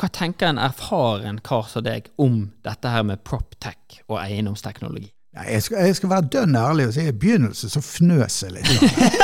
hva tenker en erfaren kar som deg om dette her med proptech og eiendomsteknologi? Nei, jeg, skal, jeg skal være dønn ærlig og si i begynnelsen så fnøs jeg litt.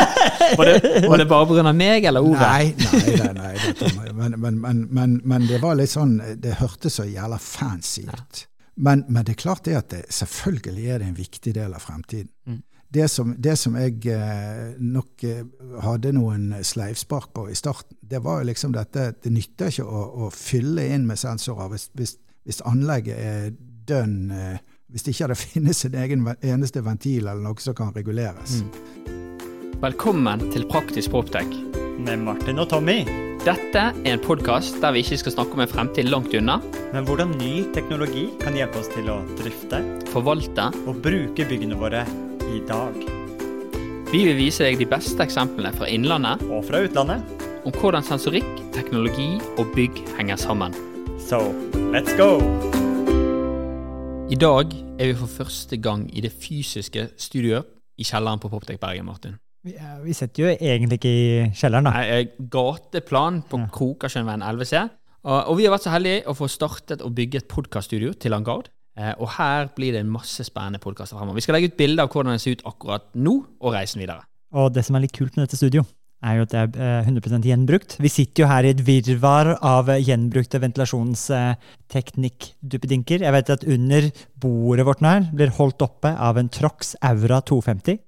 Var det, var det bare pga. meg eller ordet? Nei, nei, nei, nei dette, men, men, men, men, det var litt sånn Det hørtes så jævla fancy ut. Men, men det er klart det at det, selvfølgelig er det en viktig del av fremtiden. Mm. Det, som, det som jeg eh, nok eh, hadde noen sleivspark på i starten, det var jo liksom dette Det nytter ikke å, å fylle inn med sensorer hvis, hvis, hvis anlegget er dønn eh, Hvis det ikke det finnes en egen, eneste ventil eller noe som kan reguleres. Velkommen til Praktisk Proptech. Med Martin og Tommy. Dette er en podkast der vi ikke skal snakke om en fremtid langt unna, Men hvordan ny teknologi kan hjelpe oss til å drifte forvalte. og bruke byggene våre i dag. Vi vil vise deg de beste eksemplene fra innlandet Og fra utlandet. om hvordan sensorikk, teknologi og bygg henger sammen. So let's go! I dag er vi for første gang i det fysiske studioet i kjelleren på Poptech Bergen, Martin. Vi, eh, vi sitter jo egentlig ikke i kjelleren, da. Nei, gateplan på Ja. Krokersjøveien 11C. Og, og vi har vært så heldige å få startet og bygge et podkaststudio til Langard. Eh, og her blir det en masse spennende podkaster fremover. Vi skal legge ut bilder av hvordan det ser ut akkurat nå, og reisen videre. Og det som er litt kult med dette studio, er jo at det er eh, 100% gjenbrukt. Vi sitter jo her i et virvar av eh, gjenbrukte ventilasjonsteknikk-duppedinker. Jeg vet at under bordet vårt nå her blir holdt oppe av en Trox Aura 250.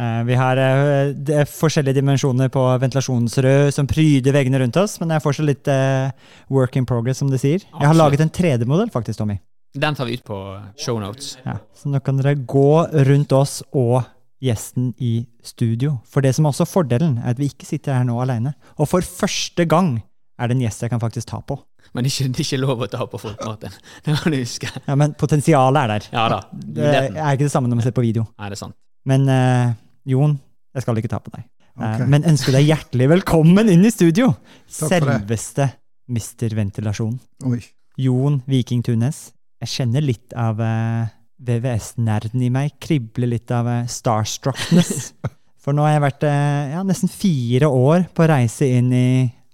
Eh, Vi har eh, det forskjellige dimensjoner på ventilasjonsrød som pryder veggene rundt oss, men det er fortsatt litt eh, work in progress, som de sier. Jeg har laget en 3D-modell, faktisk, Tommy. Den tar vi ut på shownotes. Ja, så nå kan dere gå rundt oss og gjesten i studio. For det som er også fordelen, er at vi ikke sitter her nå alene. Og for første gang er det en gjest jeg kan faktisk ta på. Men det er ikke, det er ikke lov å ta på folk, Martin. Det må du huske. Ja, Men potensialet er der. Ja da. Det er ikke det samme når man ser på video. Nei, det er sant. Men uh, Jon, jeg skal ikke ta på deg. Okay. Uh, men ønsker deg hjertelig velkommen inn i studio! Takk for det. Selveste Mr. Ventilasjon. Oi. Jon Viking Tunes. Jeg kjenner litt av eh, VVS-nerden i meg. Kribler litt av eh, starstruckness. For nå har jeg vært eh, ja, nesten fire år på reise inn i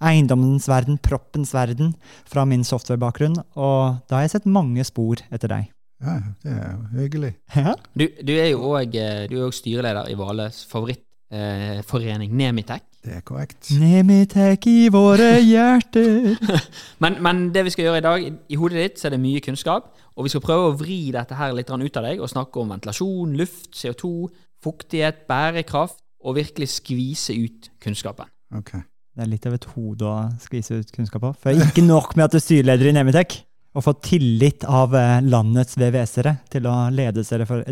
eiendommens verden, proppens verden, fra min softwarebakgrunn, og da har jeg sett mange spor etter deg. Ja, det er jo hyggelig. Ja, Du, du er jo òg styreleder i Vales favorittforening, eh, forening, Nemitech. Det er korrekt. Nemitek i våre hjerter. Men, men det vi skal gjøre i dag, i, hodet ditt så er det mye kunnskap, og vi skal prøve å vri dette her litt ut av deg og snakke om ventilasjon, luft, CO2, fuktighet, bærekraft, og virkelig skvise ut kunnskapen. Ok. Det er litt av et hode å skvise ut kunnskap på. For ikke nok med at du er styreleder i Nemitek, og får tillit av eh, landets VVS-ere til å lede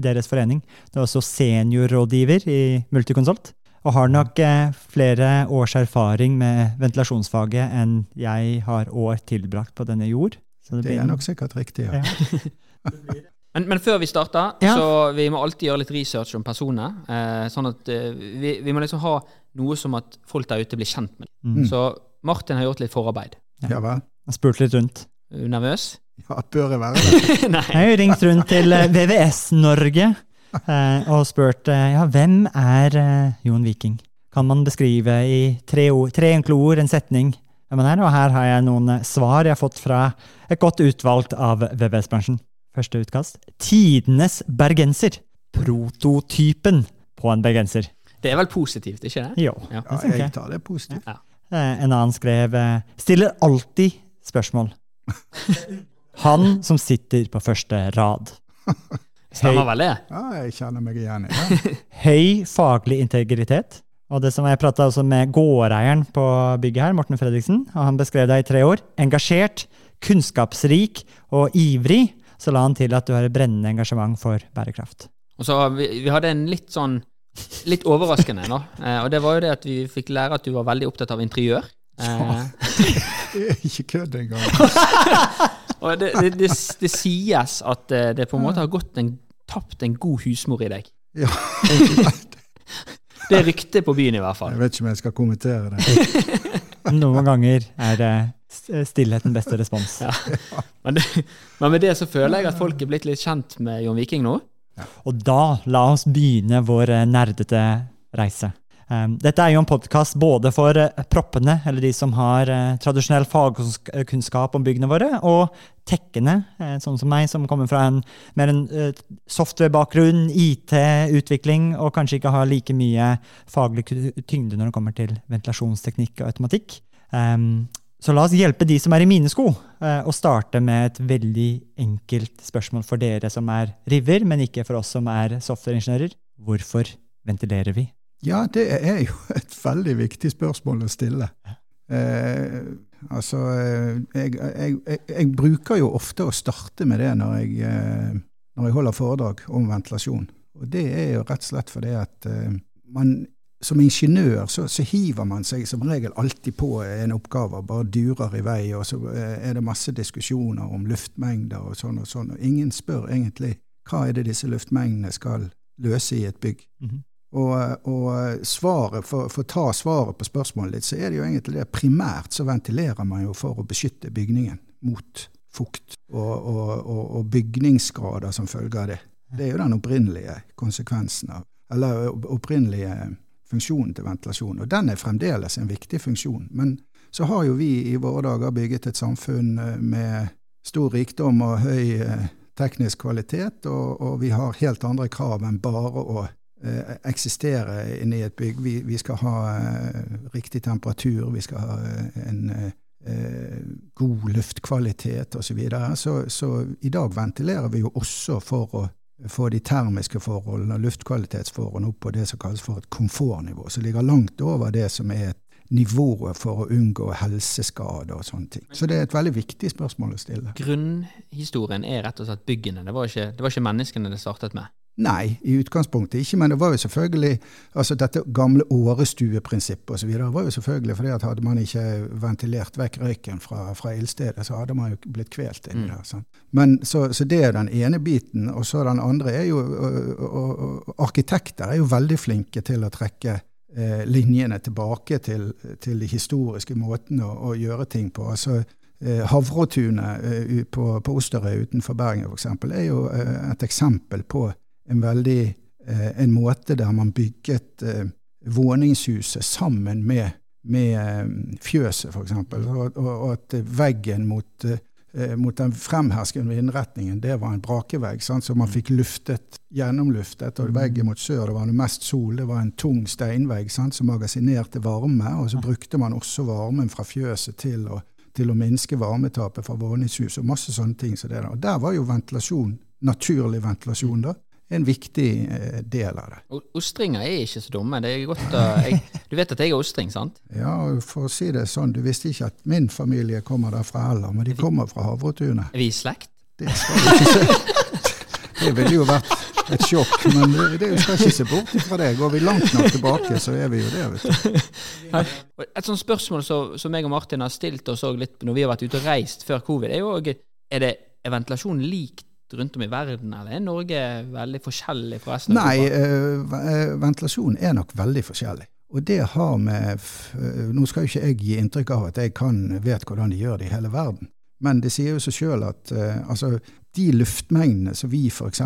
deres forening. Du er også seniorrådgiver i Multiconsult, og har nok eh, flere års erfaring med ventilasjonsfaget enn jeg har år tilbrakt på denne jord. Så Det blir er en- nok sikkert riktig, ja. Men, men før vi starter, Ja. så vi må alltid gjøre litt research om personer. Eh, sånn at eh, vi, vi må liksom ha noe som at folk der ute blir kjent med. Mm. Så Martin har gjort litt forarbeid. Ja vel. Jeg har spurt litt rundt. Er nervøs? Ja, bør jeg være det? Nei. Jeg har jo ringt rundt til eh, VVS Norge og spurt eh, ja, hvem er eh, Jon Viking? Kan man beskrive i tre, ord, tre enkle ord, en setning, hvem han er? Og her har jeg noen eh, svar jeg har fått fra et godt utvalgt av VVS-bransjen. Første utkast. Tidenes bergenser. Prototypen på en bergenser. Det er vel positivt, ikke det? Jo, Ja. jeg jeg. tar det positivt. Ja. En annen skrev eh, stiller alltid spørsmål. Han som sitter på første rad. Stemmer vel det? Ja, jeg kjenner meg igjen i det. høy faglig integritet. Og det som Jeg prata også med gårdeieren på bygget her, Morten Fredriksen. og Han beskrev deg i tre år. Engasjert, kunnskapsrik og ivrig. Så la han til at du har et brennende engasjement for bærekraft. Og så vi, vi hadde en litt sånn Litt overraskende, nå. Eh, og det var jo det at vi fikk lære at du var veldig opptatt av interiør. Eh, ikke kødd engang. og det, det, det, det sies at eh, det på en måte har gått en, tapt en god husmor i deg. Ja. Det er ryktet på byen, i hvert fall. Jeg vet ikke om jeg skal kommentere det. Noen ganger er det stillheten beste respons. Ja. Men, men med det så føler jeg at folk er blitt litt kjent med Jon Viking nå. Og da la oss begynne vår eh, nerdete reise. Um, dette er jo en podkast både for uh, proppene, eller de som har uh, tradisjonell fagkunnskap om byggene våre, og tekkene, uh, sånn som meg, som kommer fra en mer en software-bakgrunn, IT-utvikling, og kanskje ikke har like mye faglig tyngde når det kommer til ventilasjonsteknikk og automatikk. Um, så la oss hjelpe de som er i mine sko, og starte med et veldig enkelt spørsmål for dere som er river, men ikke for oss som er softwareingeniører. Hvorfor ventilerer vi? Ja, det er jo et veldig viktig spørsmål å stille. Eh, altså, eh, jeg, jeg, jeg, jeg, bruker jo ofte å starte med det når jeg, eh, når jeg holder foredrag om ventilasjon. Og det er jo rett og slett fordi at eh, man som ingeniør så, så, hiver man seg som regel alltid på en oppgave og bare durer i vei, og så er det masse diskusjoner om luftmengder og sånn og sånn, og ingen spør egentlig hva er det disse luftmengdene skal løse i et bygg. Mm -hmm. Og, og svaret, for, for, å ta svaret på spørsmålet litt, så er det jo egentlig det primært så ventilerer man jo for å beskytte bygningen mot fukt og, og, og bygningsgrader som følge av det. Det er jo den opprinnelige konsekvensen av Eller opprinnelige funksjonen til ventilasjon. Og den er fremdeles en viktig funksjon. Men så har jo vi i våre dager bygget et samfunn eh, med stor rikdom og høy eh, teknisk kvalitet, og, og vi har helt andre krav enn bare å eksistere inne i et bygg. Vi, vi skal ha eh, riktig temperatur, vi skal ha eh, en god luftkvalitet osv. Så, videre. så Så i dag ventilerer vi jo også for å få de termiske forholdene og luftkvalitetsforholdene opp på det som kalles for et komfortnivå, som ligger langt over det som er et nivået for å unngå helseskader og sånne ting. Så det er et veldig viktig spørsmål å stille. Grunnhistorien er rett og slett byggene. Det var ikke, det var ikke menneskene det startet med? Nei, i utgangspunktet ikke, men det var jo selvfølgelig altså Dette gamle årestueprinsippet osv. var jo selvfølgelig fordi at hadde man ikke ventilert vekk røyken fra, fra ildstedet, så hadde man jo blitt kvelt inni mm. der. Sant? Men, så, så, det er den ene biten. Og så den andre er jo og, og, Arkitekter er jo veldig flinke til å trekke eh, linjene tilbake til, til, de historiske måtene å, å gjøre ting på. altså Havretunet på, på Osterøy utenfor Bergen f.eks. er jo et eksempel på en veldig eh, en måte der man bygget eh, våningshuset sammen med, med eh, fjøset, f.eks. Og, og, at veggen mot, mot den fremherskende vindretningen, det var en brakevegg. Sant? Så man fikk luftet, gjennomluftet. Og veggen mot sør, det var mest sol, det var en tung steinvegg sant? som magasinerte varme. Og så brukte man også varmen fra fjøset til å, til å minske varmetapet fra våningshus og masse sånne ting. Så det, og der var jo ventilasjon, naturlig ventilasjon, da, en viktig eh, del av det. Ostringer er ikke så dumme. Det er godt jeg, du vet at jeg er ostring, sant? Ja, for å si det sånn, du visste ikke at min familie kommer derfra heller, men de kommer fra Havretunet. Er vi i slekt? Det skal du ikke se. Det ville jo vært et sjokk, men det, det skal ikke se bort fra det. Går vi langt nok tilbake, så er vi jo det. Et sånt spørsmål som så meg og Martin har stilt oss litt når vi har vært ute og reist før covid, er jo òg er, det, er ventilasjon likt rundt om i verden, eller er Norge veldig forskjellig fra resten av Nei, øh, ventilasjon er nok veldig forskjellig. Og det har med uh, Nå skal jo ikke jeg gi inntrykk av at jeg kan, vet hvordan de gjør det i hele verden, men det sier jo seg sjøl at øh, altså, de luftmengdene som vi f.eks.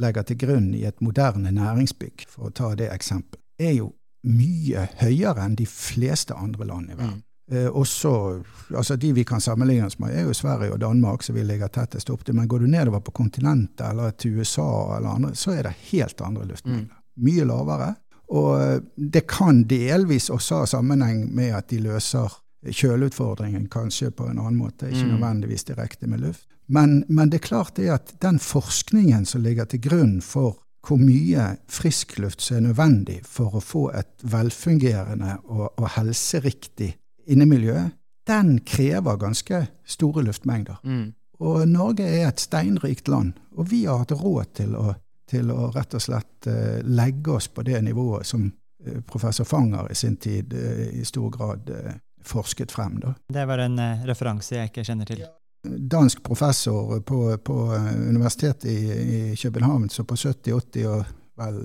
legger til grunn i et moderne næringsbygg, for å ta det eksempelet, er jo mye høyere enn de fleste andre land i verden. Mm. Eh, også, altså De vi kan sammenligne oss med, er jo Sverige og Danmark, som vi ligger tettest opp til. Men går du nedover på kontinentet eller til USA, eller andre, så er det helt andre luftmengder. Mm. Mye lavere. Og eh, det kan delvis også ha sammenheng med at de løser kjøleutfordringen kanskje på en annen måte, ikke mm. nødvendigvis direkte med luft. Men, men, det er klart det at den forskningen som ligger til grunn for hvor mye friskluft som er nødvendig for å få et velfungerende og, og helseriktig innemiljøet, den krever ganske store luftmengder. Mm. Og Norge er et steinrikt land, og vi har hatt råd til å, til å rett og slett uh, legge oss på det nivået som uh, professor Fanger i sin tid uh, i stor grad forsket frem. Da. Det var en referanse jeg ikke kjenner til. Dansk professor på, på Universitetet i, i, København, så på 70-, 80- og vel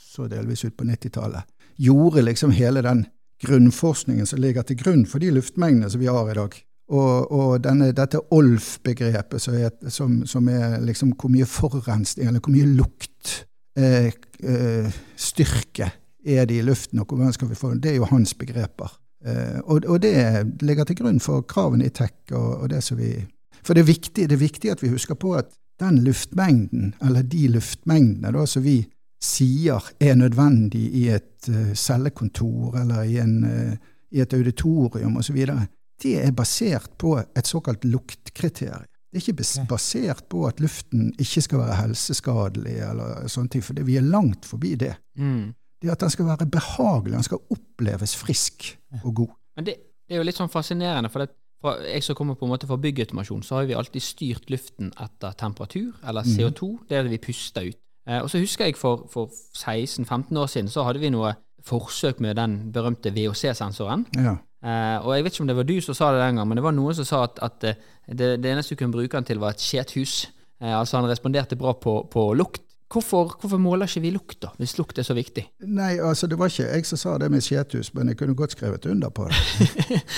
så delvis ut på 90-tallet, gjorde liksom hele den grunnforskningen som ligger til grunn for de luftmengdene som vi har i dag. Og, og denne, dette OLF-begrepet, som, som, er liksom hvor mye forurensning, eller hvor mye luktstyrke eh, eh, er det i luften, og hvordan skal vi få det? Det er jo hans begreper. Eh, og, og, det ligger til grunn for kravene i TEC. Og, og det som vi, for det er, viktig, det er viktig at vi husker på at den luftmengden, eller de luftmengdene da, som vi sier er nødvendig i et uh, cellekontor eller i, en, uh, i et auditorium osv., det er basert på et såkalt luktkriterium. Det er ikke basert på at luften ikke skal være helseskadelig, eller sånne ting, for vi er langt forbi det. Mm. Det er at den skal være behagelig, den skal oppleves frisk og god. Men det, det er jo litt sånn fascinerende, for det, fra jeg som kommer på en måte fra byggautomasjon, så har vi alltid styrt luften etter temperatur, eller CO2, mm. det er det vi puster ut. Eh, og så husker jeg for, for 16-15 år siden så hadde vi noe forsøk med den berømte VOC-sensoren. Ja. Uh, og jeg vet ikke om det var du som sa det den gang, men det var noen som sa at, at eh, det, det, eneste du kunne bruke den til, var et skjethus. Uh, altså han responderte bra på, på lukt. Hvorfor, hvorfor, måler ikke vi lukt, da, hvis lukt er så viktig? Nei, altså Det var ikke jeg som sa det med skjethus, men jeg kunne godt skrevet under på det.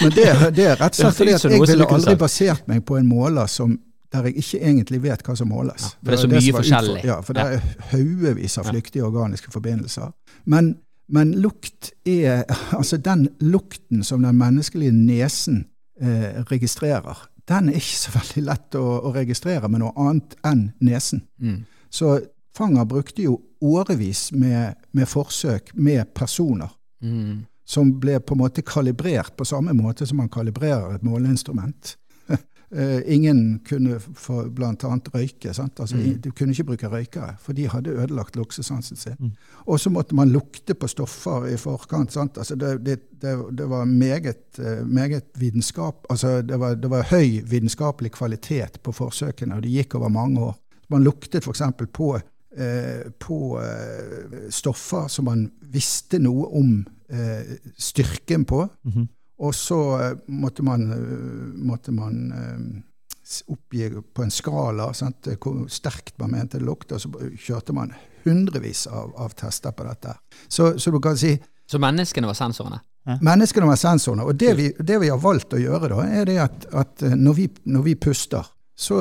men det, det er rett og slett fordi at jeg ville aldri basert meg på en måler som der jeg ikke egentlig vet hva som måles. Ja, for det er så mye forskjellig. Ja, for det er haugevis av flyktige organiske forbindelser. Men, men, lukt er Altså, den lukten som den menneskelige nesen eh, registrerer, den er ikke så veldig lett å, å registrere med noe annet enn nesen. Mm. Så Fanger brukte jo årevis med, med forsøk med personer. Mm. Som ble på en måte kalibrert på samme måte som man kalibrerer et måleinstrument. Eh, ingen kunne for bl.a. røyke. Altså, mm. Du kunne ikke bruke røykere, for de hadde ødelagt luksesansen sin. Mm. Og så måtte man lukte på stoffer i forkant. Altså, det, det, det, det, var meget, eh, meget vitenskap, altså, det, var, det var høy vitenskapelig kvalitet på forsøkene, og det gikk over mange år. Man luktet f.eks. på, eh, på eh, stoffer som man visste noe om eh, styrken på. Mm -hmm. Og så eh, måtte man, eh, måtte man eh, oppgi på en skala sant, hvor sterkt man mente det lukta, og så kjørte man hundrevis av, av tester på dette. Så, så, du kan si Så menneskene var sensorene? Ja. Menneskene var sensorene. Og det vi, det vi, har valgt å gjøre, da, er det at, at når, vi, når vi puster, så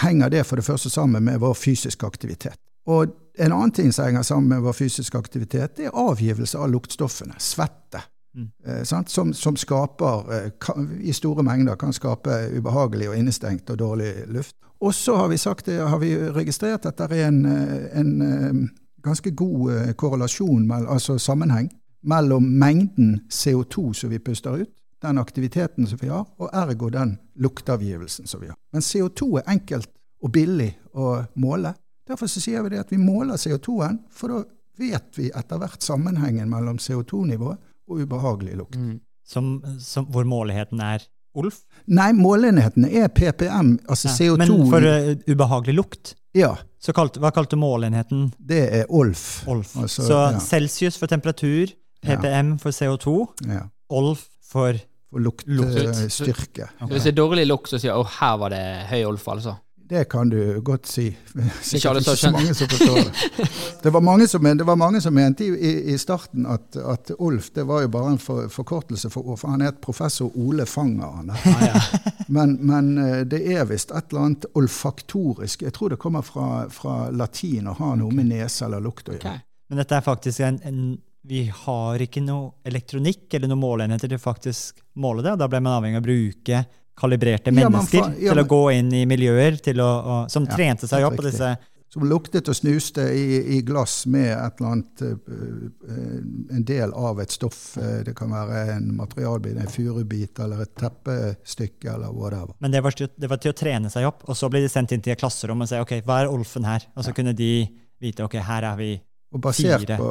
henger det for det første sammen med vår fysiske aktivitet. Og en annen ting som henger sammen med vår fysiske aktivitet, det er avgivelse av luktstoffene. Svette. Mm. Eh, som, som, skaper, eh, kan, i store mengder kan skape ubehagelig og innestengt og dårlig luft. Og så har sagt, har vi registrert at det er en, eh, en eh, ganske god eh, korrelasjon, altså sammenheng, mellom mengden CO2 som vi puster ut, den aktiviteten som vi har, og ergo den lukteavgivelsen som vi har. Men CO2 er enkelt og billig å måle. Derfor sier vi at vi måler CO2-en, for da vet vi etter hvert sammenhengen mellom CO2-nivået og ubehagelig lukt. Mm. Som, som, hvor måligheten er Olf? Nei, målenheten er PPM, altså ja, CO2 Men for uh, ubehagelig lukt? Ja. Så kalt, hva kalte du måleenheten? Det er Olf. Olf. Altså, så ja. celsius for temperatur, PPM for CO2, ja. Olf for For luktstyrke. Okay. Hvis det er dårlig lukt, så sier jeg at her var det høy Olf, altså? Det kan du godt si. Sikkert ikke så mange som forstår det. Det var mange som, var mange som mente i, i starten at, at, Olf det var jo bare en for, forkortelse for for han het professor Ole Fanger. Ah, ja. men, men, eh, det er visst et eller annet olfaktorisk. Jeg tror det kommer fra, fra latin og har noe med nese eller lukt å gjøre. Okay. Men dette er faktisk en, en vi har ikke noe elektronikk eller noen måleenheter til å faktisk måle det. og Da ble man avhengig av å bruke kalibrerte mennesker ja, ja, til å gå inn i miljøer å, å, som trente seg opp på disse Som luktet og snuste i, i, glass med et eller annet uh, En del av et stoff. Det kan være en materialbit, en furubit eller et teppestykke eller whatever. Men det var, til, det var, til, å trene seg opp, og så ble de sendt inn til et klasserom og sa ok, hva er Olfen her? Og så kunne de vite ok, her er vi og basert på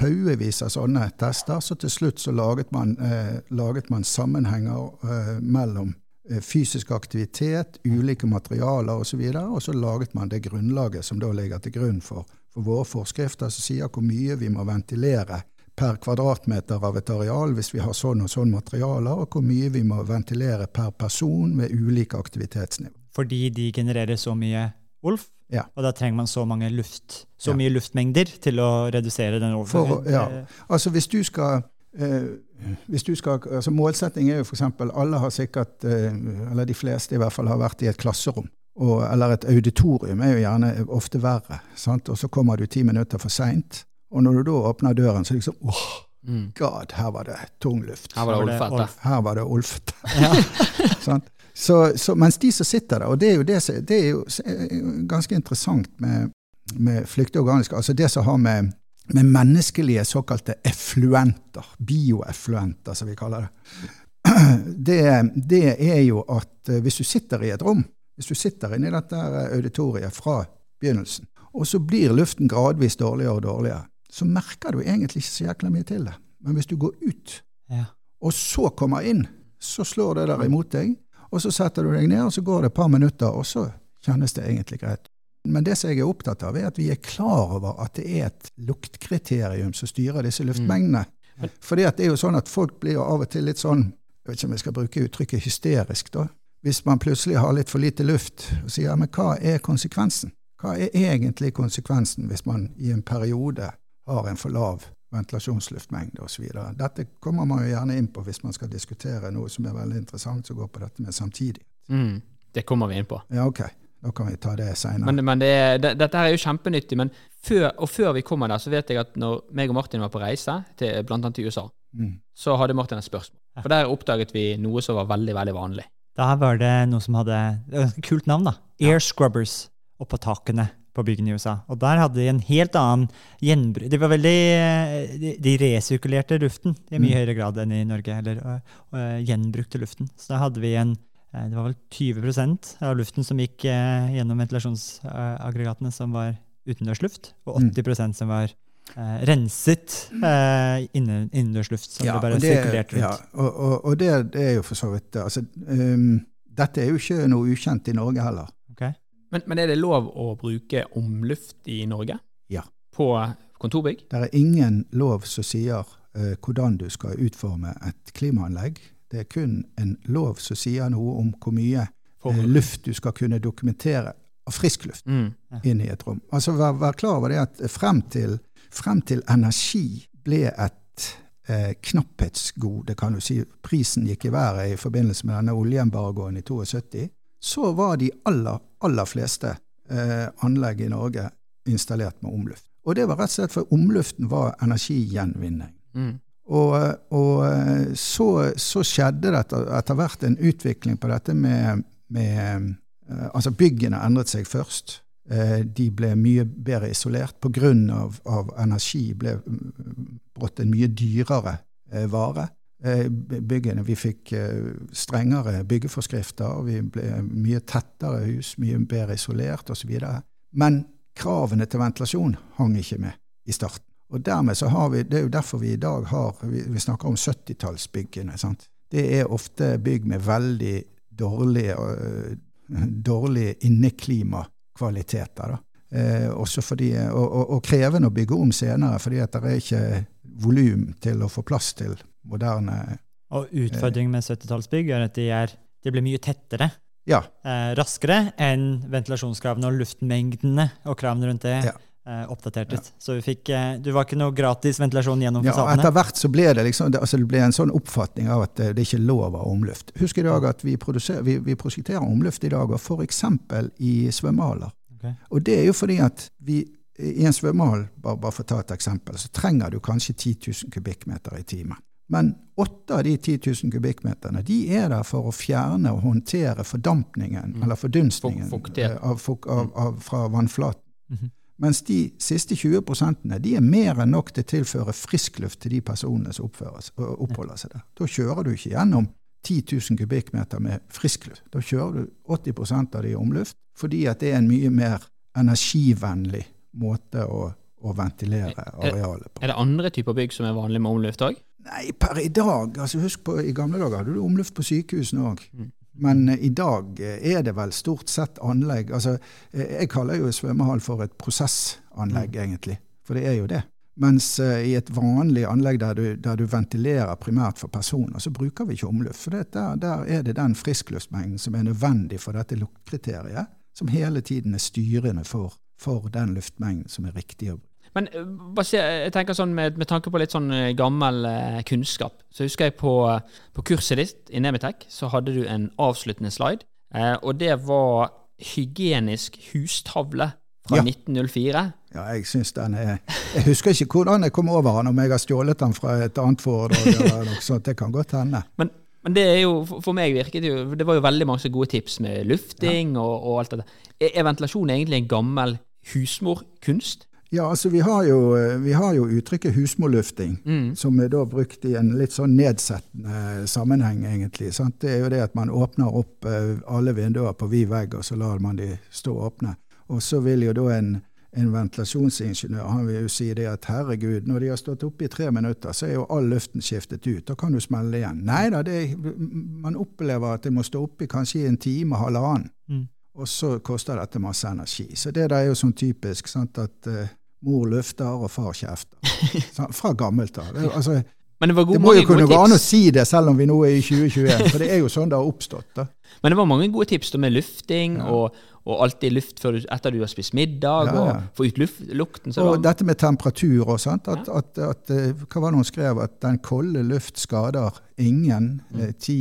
haugevis av sånne tester, så til slutt så laget man, eh, laget man sammenhenger eh, mellom Eh, fysisk aktivitet, ulike materialer osv. Og, så og så laget man det grunnlaget som da ligger til grunn for, for våre forskrifter, som sier hvor mye vi må ventilere per kvadratmeter av et areal hvis vi har sånn og sånn materialer, og hvor mye vi må ventilere per person med ulike aktivitetsnivå. Fordi de genererer så mye Wolf? Ja. Og da trenger man så luft, så ja. mye luftmengder til å redusere den overføringen? Ja. Altså hvis du skal Eh, hvis du skal, altså Målsetting er jo f.eks. alle har sikkert, eh, eller de fleste i hvert fall, har vært i et klasserom. Og, eller et auditorium er jo gjerne ofte verre. Sant? Og så kommer du ti minutter for seint. Og når du da åpner døren, så liksom åh, Mm. god, her var det tung luft. Her var det Her var det Olfette. Olf. Her var det olfete. Ja. Sant? Så, så, mens de som sitter der, og det er jo, det, det er jo eh, ganske interessant med, med organiske, altså det som har med, med menneskelige såkalte effluenter, bioeffluenter som vi kaller det, det, det er jo at eh, hvis du sitter i et rom, hvis du sitter inne i dette auditoriet fra begynnelsen, og så blir luften gradvis dårligere og dårligere, så merker du egentlig ikke så jækla mye til det. Men hvis du går ut Ja. og så kommer inn, så slår det der imot deg, og så setter du deg ned, og så går det et par minutter, og så kjennes det egentlig greit. Men det som jeg er opptatt av, er at vi er klar over at det er et luktkriterium som styrer disse luftmengdene. Fordi at det er jo sånn at folk blir jo av og til litt sånn, jeg vet ikke om jeg skal bruke uttrykket hysterisk da, hvis man plutselig har litt for lite luft, og sier ja, men hva er konsekvensen? Hva er egentlig konsekvensen hvis man i en periode har en for lav ventilasjonsluftmengde osv. Dette kommer man jo gjerne inn på hvis man skal diskutere noe som er veldig interessant, som går på dette med samtidig. Mm. Det kommer vi inn på. Ja, ok. Da kan vi ta det seinere. Men, men det, er- det, dette her er jo kjempenyttig. Men før, og før vi kommer der, så vet jeg at når meg og Martin var på reise, til, blant annet til USA, Mm. så hadde Martin et spørsmål. For der oppdaget vi noe som var veldig, veldig vanlig. Da var det noe som hadde det var et kult navn, da. Air Scrubbers oppå takene på byggene i USA. Og der hadde de en helt annen gjenbruk De var veldig De, de resirkulerte luften i mye Mm. høyere grad enn i Norge. Eller øh, øh, gjenbrukte luften. Så da hadde vi en Det var vel 20% av luften som gikk eh, gjennom ventilasjonsaggregatene, som var utendørsluft, og Mm. 80% som var eh, renset eh, inne- innendørsluft. Som det bare sirkulerte rundt. ja, og, og, og det, det er jo for så vidt altså, um, Dette er jo ikke noe ukjent i Norge heller. Okay. Men, men er det lov å bruke omluft i Norge? Ja. På kontorbygg? Det er ingen lov som sier uh, hvordan du skal utforme et klimaanlegg. Det er kun en lov som sier noe om hvor mye eh, luft du skal kunne dokumentere av frisk luft mm. inn i et rom. Altså Vær, vær klar over det at frem til, frem til energi ble et eh, knapphetsgode, kan du si, prisen gikk i været i forbindelse med denne oljeembargoen i 72, så var de aller, aller fleste eh, anlegg i Norge installert med omluft. Og det var rett og slett for omluften var energigjenvinning. Mm. Og, og eh, så, så skjedde det etter, hvert en utvikling på dette med, med eh, Altså, byggene endret seg først. Eh, De ble mye bedre isolert. Grunn av, av energi ble mm, brått en mye dyrere vare. Byggene, Vi fikk strengere byggeforskrifter, vi ble mye tettere hus, mye bedre isolert osv. Men kravene til ventilasjon hang ikke med i starten. Og dermed så har vi, Det er jo derfor vi i dag har Vi, vi snakker om 70-tallsbyggene. sant? Det er ofte bygg med veldig dårlig, uh, dårlig inneklimakvaliteter. da. Eh, også fordi, og, og, og krevende å bygge om senere, fordi at det er ikke volum til å få plass til moderne Og utfordringen med 70-tallsbygg er at de, er, de blir mye tettere. Ja. Eh, raskere enn ventilasjonskravene og luftmengdene og kravene rundt det Ja. Eh, Ja. Så vi fikk, eh, det var ikke noe gratis ventilasjon gjennom Ja, fasadene. etter hvert så ble det liksom, det, altså det ble en sånn oppfatning av at det, det ikke er lov av omluft. Husk i dag at vi, vi, vi prosjekterer omluft i dag, og f.eks. i svømmehaller. Okay. Og det er jo fordi at vi i en svømmehall, bare, bare for å ta et eksempel, så trenger du kanskje 10 000 kubikkmeter i timen. Men åtte av de 10 000 kubikkmeterne de er der for å fjerne og håndtere fordampningen, eller fordunstningen, Fuk- eh, av, av, av, fra vannflaten. Mhm. Mens de siste 20 prosentene de er mer enn nok til å tilføre frisk luft til de personene som oppholder seg der. Da kjører du ikke gjennom 10 000 kubikkmeter med frisk luft. Da kjører du 80% av det i omluft, fordi det er en mye mer energivennlig måte å, å ventilere arealet på. Er det andre typer bygg som er vanlig med omluft òg? Nei, per i dag altså Husk på, i gamle dager hadde du omluft på sykehusene òg. Mm. Men eh, i dag eh, er det vel stort sett anlegg altså, eh, Jeg kaller jo svømmehall for et prosessanlegg, egentlig. For det er jo det. Mens i et vanlig anlegg der du, der du ventilerer primært for personer, så bruker vi ikke omluft. For det, der, der er det den friskluftmengden som er nødvendig for dette luktkriteriet, som hele tiden er styrende for, for den luftmengden som er riktig å bruke. Men eh, jeg tenker sånn med, med tanke på litt sånn eh, gammel eh, kunnskap, så husker jeg på, på kurset ditt i Nemitech, så hadde du en avsluttende slide, og det var hygienisk hustavle fra Ja. 1904. Ja, jeg synes den er Jeg husker ikke hvordan jeg kom over den, om jeg har stjålet den fra et annet foredrag eller noe sånt. Det kan godt hende. Men, men det er jo, for meg virket det jo Det var jo veldig mange gode tips med lufting og, og alt det der. Er, er ventilasjon egentlig en gammel husmorkunst? Ja, altså vi har jo, eh, vi har jo uttrykket husmorlufting, Mm. som er da brukt i en litt sånn nedsettende sammenheng, egentlig. Sant? Det er jo det at man åpner opp eh, alle vinduer på vid vegg, og så lar man de stå åpne. Og så vil jo da en, en ventilasjonsingeniør han vil jo si det at herregud, når de har stått oppe i tre minutter, så er jo all luften skiftet ut. Da kan du smelle igjen. Nei da, man opplever at det må stå oppe i kanskje i en time, halvannen. Mm. Og så koster dette masse energi. Så det der er jo sånn typisk sant, at uh, mor løfter og far kjefter. Sant? Fra gammelt av. Altså, Men det det må jo kunne gå an å si det, selv om vi nå er i 2021. For det er jo sånn det har oppstått. da. Men det var mange gode tips med lufting Ja. og, og alltid luft du, etter du har spist middag, Ja, ja. og få ut luft, lukten. Så Og var... dette med temperatur og sånt. At, at, at, eh, hva var det hun skrev? At den kolde luft skader ingen. Mm. Eh, ti,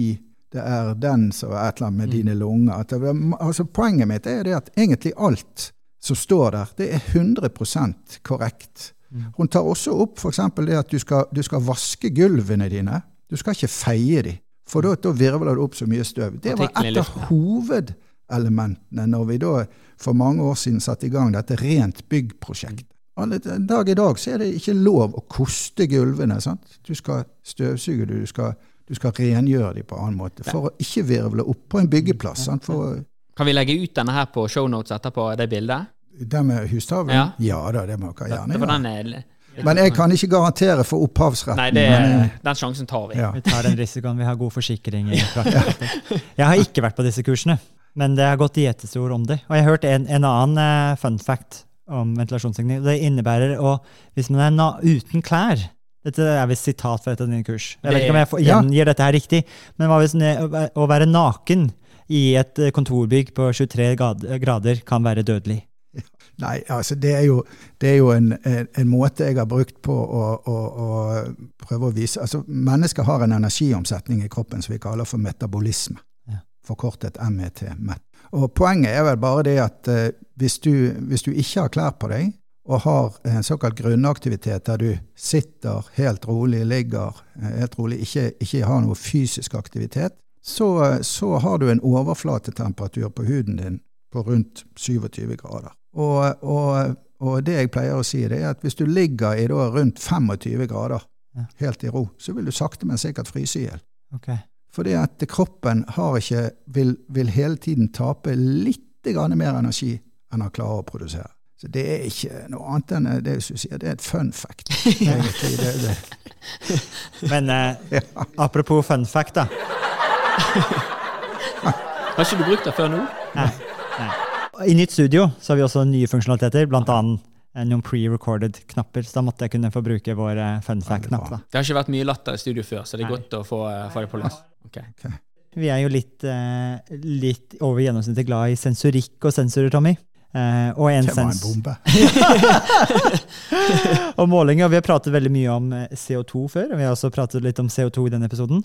det er den som er et eller annet med dine lunger. Det, altså, poenget mitt er det at egentlig alt som står der, det er 100% korrekt. Mm. Hun tar også opp f.eks. det at du skal, du skal vaske gulvene dine. Du skal ikke feie de, for da, da virvler det opp så mye støv. Det var et av hovedelementene når vi da for mange år siden satte i gang dette rent byggprosjektet. Alle, dag i dag så er det ikke lov å koste gulvene. sant? Du skal støvsuge du skal, du skal rengjøre dem på en annen måte. For å ikke virvle opp på en byggeplass. sant? For kan vi legge ut denne her på shownotes etterpå, det bildet? Den med hustavlen? Ja. da, det må dere gjerne gjøre. litt- Men jeg kan ikke garantere for opphavsretten. Nei, det, men, eh, den sjansen tar vi. ja. Vi tar den risikoen. Vi har god forsikring. Jeg har ikke vært på disse kursene, men det har gått gjetestor om det. Og jeg har hørt en, en annen eh, fun fact om ventilasjonsteknikk. Det innebærer å Hvis man er na uten klær Dette er visst sitat fra et av dine kurs. Jeg vet ikke om jeg får- gjengir dette her riktig, men hva hvis å være naken i et eh, kontorbygg på 23 grader kan være dødelig? Nei, altså det er jo, det er jo en, en, en måte jeg har brukt på å, å, å prøve å vise Altså, mennesker har en energiomsetning i kroppen som vi kaller for metabolisme. Ja. Forkortet MET. MET. Og poenget er vel bare det at uh, hvis, du, hvis du ikke har klær på deg, og har en såkalt grunnaktivitet der du sitter helt rolig, ligger eh, helt rolig, ikke, ikke har noe fysisk aktivitet, så, så har du en overflatetemperatur på huden din på rundt 27 grader. Og, og, og det jeg pleier å si, det er at hvis du ligger i rundt 25 grader, helt i ro, så vil du sakte, men sikkert fryse i hjel. Okay. Fordi at kroppen har ikke, vil, vil hele tiden tape litt mer energi enn han klarer å produsere. Så det er ikke noe annet enn det du sier, det er et fun fact. egentlig. Det, det. Men eh, apropos fun fact, da. Har ikke du brukt det før nå? Nei. Nei. I nytt studio så har vi også nye funksjonaliteter, annet eh, noen pre-recorded knapper. Så da måtte jeg kunne få bruke vår eh, fun fact-knapp. da. Det har ikke vært mye latter i studio før, så det er Nei. godt å få, eh, få det på plass. Okay. Vi er jo litt, eh, litt over gjennomsnittet glad i sensorikk og sensorer, Tommy. Eh, og en Det sens og målinger. Vi har pratet veldig mye om eh, CO2 før, og vi har også pratet litt om CO2 i denne episoden.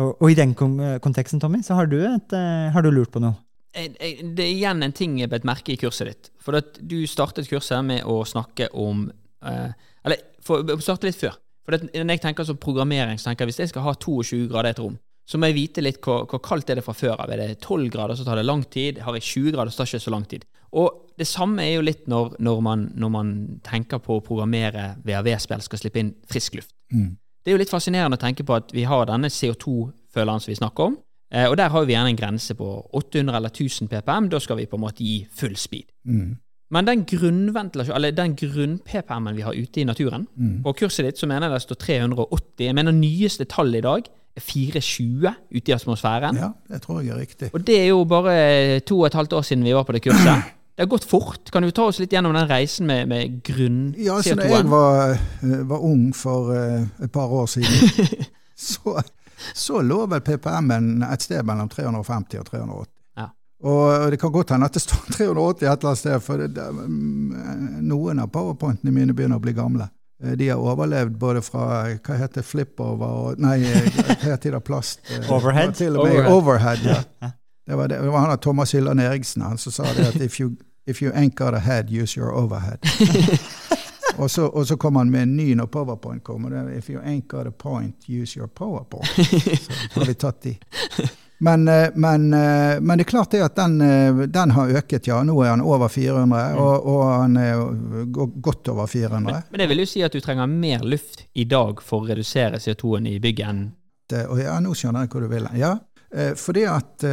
Og, og i den konteksten, Tommy, så har du, et, eh, har du lurt på noe. Det er igjen en ting jeg bet merke i kurset ditt. For at du startet kurset med å snakke om eh, Eller for, å starte litt før. For at når jeg tenker som programmering, så tenker jeg hvis jeg skal ha 22 grader i et rom, så må jeg vite litt hvor, hvor kaldt er det fra før av. Er det 12 grader, så tar det lang tid. Har jeg 20 grader, så tar det ikke så lang tid. Og det samme er jo litt når, når, man, når man tenker på å programmere VAV-spill skal slippe inn frisk luft. Mm. Det er jo litt fascinerende å tenke på at vi har denne CO2-føleren som vi snakker om, eh, og der har vi gjerne en grense på 800 eller 1000 ppm. Da skal vi på en måte gi full speed. Mm. Men den grunn-ppm-en vi har ute i naturen Mm. På kurset ditt så mener jeg det står 380. Jeg mener nyeste tall i dag er 420 ute i atmosfæren. Ja, det tror jeg er riktig. Og det er jo bare to og et halvt år siden vi var på det kurset. Det har gått fort. Kan du ta oss litt gjennom den reisen med, med Ja, så når jeg grunn-CO2-en? da jeg var ung for uh, et par år siden, så, så lå vel PPM-en et sted mellom 350 og 380. Ja. Og det kan godt hende at det står 380 et eller annet sted, for det, det, noen av powerpointene mine begynner å bli gamle. Eh, De har overlevd både fra hva heter flipover og Nei, eh, hva heter det plast? eh, Overhead? Til og med Overhead. overhead, ja. Det var, det, det var han Thomas Hylland Eriksen han som sa det at if you, if you ain't got a head, use your overhead. og, så, og så kommer han med en ny når powerpoint kommer. Det er, if you ain't got a point, use your powerpoint. Så har vi tatt de. Men, eh, men, eh, men det er klart det at den, eh, den har øket, ja. Nå er han over 400, og, og han er godt over 400. Men det vil jo si at du trenger mer luft i dag for å redusere CO2-en i bygget enn Og ja, nå skjønner jeg hvor du vil. Ja, fordi at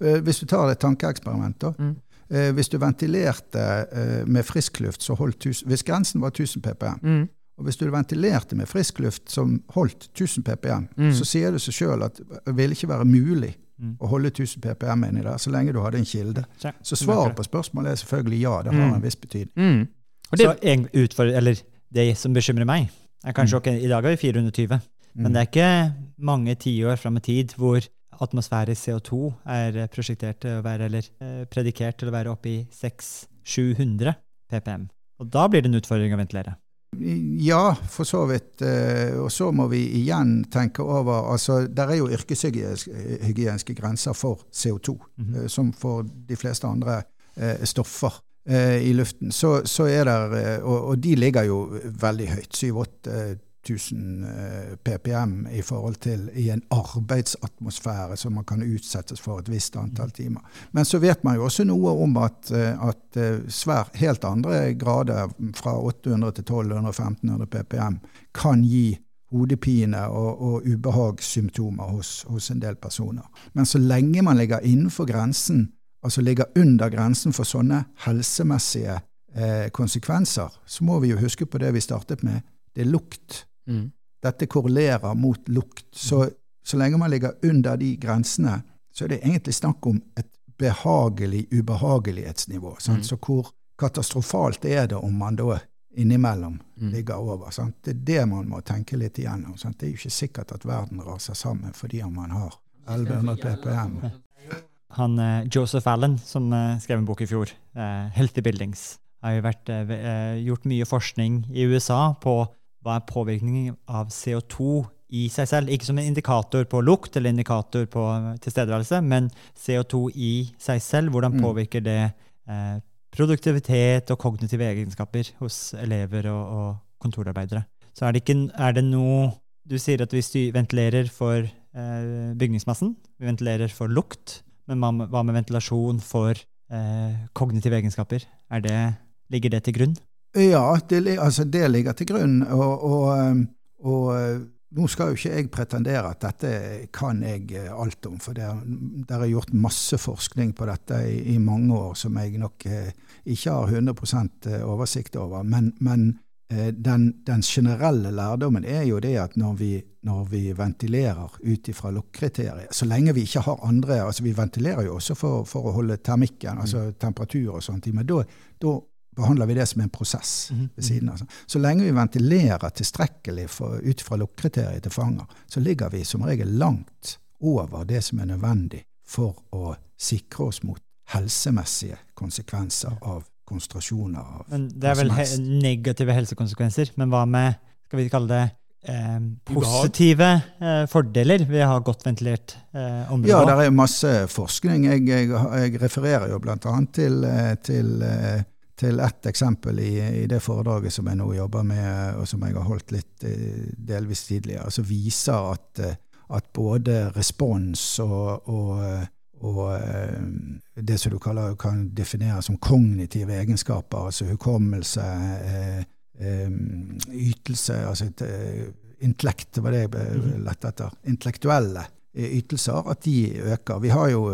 Hvis du tar et tankeeksperiment, da. Mm. Eh, Hvis du ventilerte eh, med frisk luft, så holdt tusen, Hvis grensen var 1000 ppm, og hvis du ventilerte med frisk luft som holdt 1000 ppm, Mm. så sier det seg sjøl at det ville ikke være mulig Mm. å holde 1000 ppm inni der, så lenge du hadde en kilde. Så, Så svaret på spørsmålet er selvfølgelig ja, det har Mm. en viss betydning. Mm. Og det, Så en utfordring, eller det som bekymrer meg, er kanskje ok, I dag har vi 420, men Mm. det er ikke mange tiår fram i tid hvor atmosfærisk CO2 er prosjektert til å være, eller eh, predikert til å være oppe i 600-700 PPM. Og da blir det en utfordring å ventilere. Ja, for så vidt. Eh, og så må vi igjen tenke over altså Der er jo yrkeshygieniske grenser for CO2, mm -hmm. Eh, som for de fleste andre stoffer i luften. Så, så er der, og, og, de ligger jo veldig høyt. 7-8 1000 eh, PPM i forhold til i en arbeidsatmosfære som man kan utsettes for et visst antall mm. timer. Men så vet man jo også noe om at, eh, at eh, svær, helt andre grader, fra 800 til 1200-1500 PPM, kan gi hodepine og, og ubehagssymptomer hos, hos, en del personer. Men så lenge man ligger innenfor grensen, altså ligger under grensen for sånne helsemessige eh, konsekvenser, så må vi jo huske på det vi startet med. Det er lukt mm. Dette korrelerer mot lukt. Så, så lenge man ligger under de grensene, så er det egentlig snakk om et behagelig ubehagelighetsnivå. Sant? Mm. Så hvor katastrofalt er det om man da innimellom Mm. ligger over? Sant? Det er det man må tenke litt igjennom. Sant? Det er jo ikke sikkert at verden raser sammen fordi om man har 1100 ppm. Han, eh, Joseph Allen, som eh, skrev en bok i fjor, eh, 'Healthy Buildings', har jo vært, gjort mye forskning i USA på hva er påvirkningen av CO2 i seg selv. Ikke som en indikator på lukt eller indikator på eh, tilstedeværelse, men CO2 i seg selv. Hvordan Mm. påvirker det eh, produktivitet og kognitive egenskaper hos elever og, og kontorarbeidere. Så er det, ikke, er det noe Du sier at vi styr, ventilerer for eh, bygningsmassen, vi ventilerer for lukt. Men hva med, hva med ventilasjon for eh, kognitive egenskaper? Er det, ligger det til grunn? Ja, det, altså det ligger til grunn. Og, og, um, og uh, nå skal jo ikke jeg pretendere at dette kan jeg uh, alt om, for det, er- gjort masse forskning på dette i, i mange år som jeg nok uh, ikke har 100 oversikt over. Men, men den, den generelle lærdommen er jo det at når vi, når vi ventilerer ut ifra lukkriteriet, så lenge vi ikke har andre altså Vi ventilerer jo også for, for å holde termikken, altså temperatur og sånt, men da behandler vi det som en prosess Mhm, ved siden av. Altså. Så lenge vi ventilerer tilstrekkelig for, ut fra lukkriteriet til fanger, så ligger vi som regel langt over det som er nødvendig for å sikre oss mot helsemessige konsekvenser av konsentrasjoner av Men det er vel he negative helsekonsekvenser. Men hva med skal vi kalle det eh, positive eh, fordeler ved å ha godt ventilert eh, område? Ja, det er masse forskning. Jeg, jeg, jeg refererer jo bl.a. til, eh, til, eh, til ett eksempel i, i det foredraget som jeg nå jobber med, og som jeg har holdt litt eh, delvis tidligere, som viser at, eh, at både respons og, og, eh, og det som du kaller, kan definere som kognitive egenskaper, altså hukommelse, ytelse, altså intellekt, det var det jeg Mhm. lette etter, intellektuelle ytelser, at de øker. Vi har jo,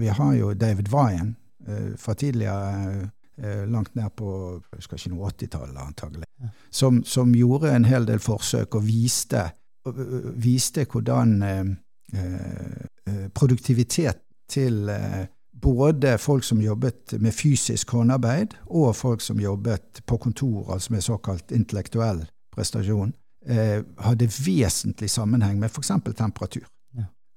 vi har jo David Wyan fra tidligere langt ned på jeg husker ikke noe 80-tallet, antagelig, som, som gjorde en hel del forsøk og viste, viste hvordan eh, eh, produktivitet til eh, både folk som jobbet med fysisk håndarbeid, og folk som jobbet på kontor, altså med såkalt intellektuell prestasjon, eh, hadde vesentlig sammenheng med f.eks. temperatur.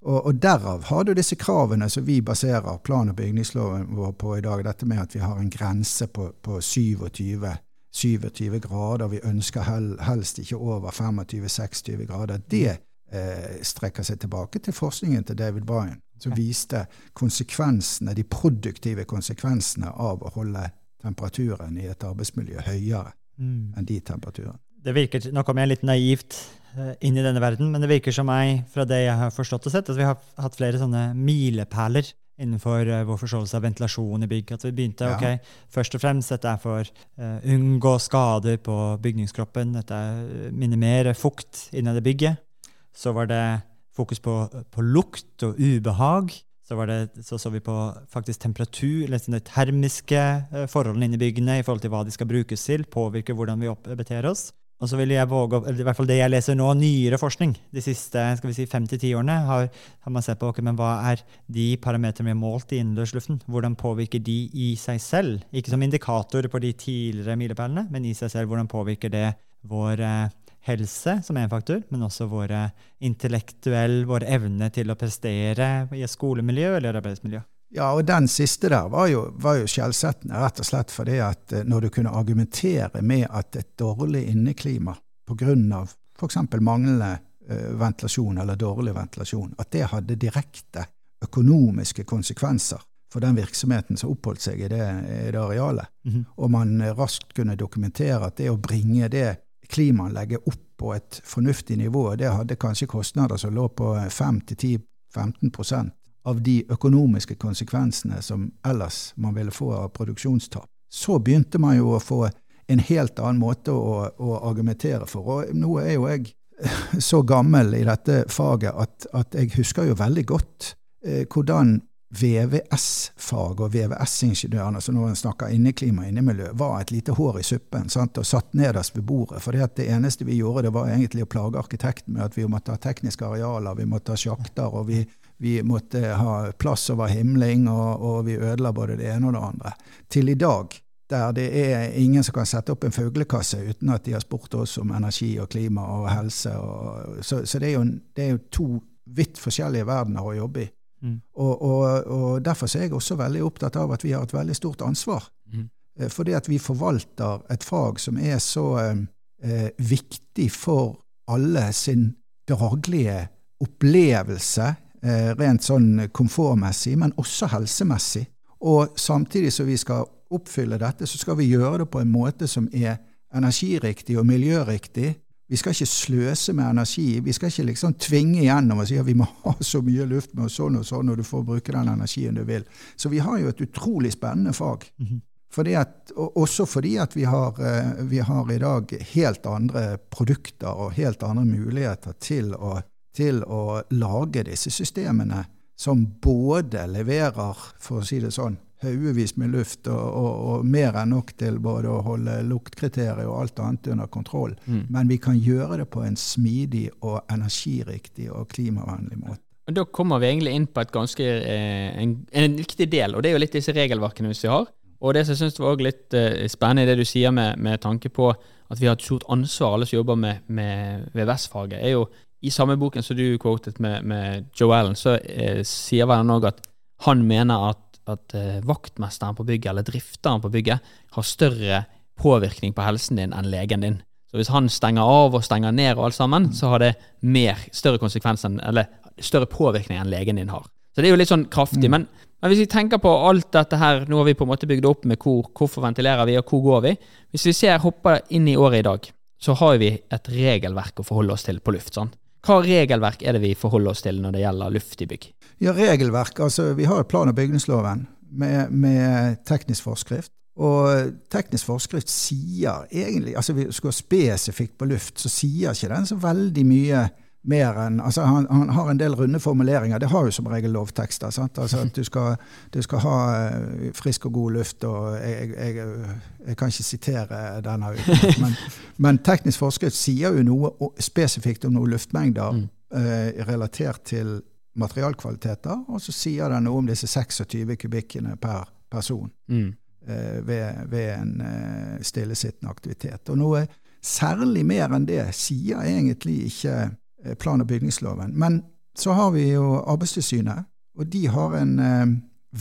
Og, og derav har du disse kravene som vi baserer plan- og bygningsloven vår på i dag, dette med at vi har en grense på, på 27, 27 grader, vi ønsker hel, helst ikke over 25-26 grader. Det eh, strekker seg tilbake til forskningen til David Bryan. som viste konsekvensene, de produktive konsekvensene av å holde temperaturen i et arbeidsmiljø høyere Mm. enn de temperaturene. Det virker, noe mer litt naivt inn i denne verden, men det virker som meg, fra det jeg har forstått og sett, at vi har hatt flere sånne milepæler innenfor eh, vår forståelse av ventilasjon i bygg. At vi begynte Ja. ok, først og fremst dette er for uh, unngå skader på bygningskroppen. Dette er minimere fukt innad i bygget. Så var det fokus på, på lukt og ubehag. Så, var det, så så vi på faktisk temperatur, liksom de termiske eh, forholdene inni byggene i forhold til hva de skal brukes til, påvirker hvordan vi beter oss. Og så vil jeg våge, eller i hvert fall det jeg leser nå, nyere forskning de siste skal vi si, fem til ti årene, har, har man sett på okay, men hva er de parametrene vi har målt i innendørsluften. Hvordan påvirker de i seg selv? Ikke som indikator på de tidligere milepælene, men i seg selv. Hvordan påvirker det vår eh, helse som en faktor, men også våre intellektuell, vår evne til å prestere i et skolemiljø eller arbeidsmiljø. Ja, og den siste der var jo, var jo skjellsettende, rett og slett fordi at eh, når du kunne argumentere med at et dårlig inneklima pga. f.eks. manglende eh, ventilasjon eller dårlig ventilasjon, at det hadde direkte økonomiske konsekvenser for den virksomheten som oppholdt seg i det, i det arealet. Mhm. Og man eh, raskt kunne dokumentere at det å bringe det klimaanlegget opp på et fornuftig nivå, det hadde kanskje kostnader som lå på 5-10-15 av de økonomiske konsekvensene som ellers man ville få av produksjonstap. Så begynte man jo å få en helt annen måte å, å argumentere for. Og nå er jo jeg så gammel i dette faget at, at jeg husker jo veldig godt eh, hvordan VVS-fag og VVS-ingeniørene, som nå snakker inneklima og innemiljø, var et lite hår i suppen sant? og satt nederst ved bordet. For det eneste vi gjorde, det var egentlig å plage arkitekten med at vi måtte ha tekniske arealer, vi måtte ha sjakter, og vi, vi måtte ha plass over himling, og, og vi ødela både det ene og det andre. Til i dag, der det er ingen som kan sette opp en fuglekasse uten at de har spurt oss om energi og klima og helse. Og, så så det, er jo, det er jo to vidt forskjellige verdener å jobbe i. Mm. Og, og, derfor er jeg også veldig opptatt av at vi har et veldig stort ansvar. Mhm. Eh, Fordi at vi forvalter et fag som er så eh, eh, viktig for alle sin daglige opplevelse, rent sånn komfortmessig, men også helsemessig. Og samtidig som vi skal oppfylle dette, så skal vi gjøre det på en måte som er energiriktig og miljøriktig. Vi skal ikke sløse med energi. Vi skal ikke liksom tvinge igjennom og si at vi må ha så mye luft med og sånn og sånn, og du får bruke den energien du vil. Så vi har jo et utrolig spennende fag. Mhm. Fordi at, også fordi at vi har, eh, vi har i dag helt andre produkter og helt andre muligheter til å, til å lage disse systemene som både leverer, for å si det sånn, haugevis med luft og, og, og mer enn nok til både å holde luktkriterier og alt annet under kontroll. Mm. Men vi kan gjøre det på en smidig og energiriktig og klimavennlig måte. Da kommer vi egentlig inn på et ganske, eh, en, en viktig del, og det er jo litt disse regelverkene vi har. Og det som jeg synes var også litt eh, spennende det du sier med, med tanke på at vi har et stort ansvar, alle som jobber med, med VVS-faget, er jo i samme boken som du quotet med, med Joe Allen, så eh, sier vel han òg at han mener at, at eh, vaktmesteren på bygget, eller drifteren på bygget, har større påvirkning på helsen din enn legen din. Så hvis han stenger av og stenger ned og alt sammen, så har det mer, større konsekvenser eller større påvirkning enn legen din har. Så det er jo litt sånn kraftig. Men, men hvis vi tenker på alt dette her, nå har vi på en måte bygd opp med hvor, hvorfor ventilerer vi, og hvor går vi. Hvis vi ser hopper inn i året i dag, så har vi et regelverk å forholde oss til på luft. sant? Hva regelverk er det vi forholder oss til når det gjelder luft i bygg? Ja, regelverk. Altså, vi har plan- og bygningsloven med, med teknisk forskrift. Og teknisk forskrift sier egentlig Altså, vi skal spesifikt på luft, så sier ikke den så veldig mye mer enn altså han, han har en del runde formuleringer. Det har jo som regel lovtekster. sant? Altså At du skal, du skal ha eh, frisk og god luft, og jeg, jeg, jeg kan ikke sitere denne, men, men teknisk forskrift sier jo noe spesifikt om noen luftmengder Mm. eh, relatert til materialkvaliteter, og så sier den noe om disse 26 kubikkene per person Mm. eh, ved, ved en eh, stillesittende aktivitet. Og noe særlig mer enn det sier egentlig ikke plan- og bygningsloven. Men så har vi jo Arbeidstilsynet, og de har en eh,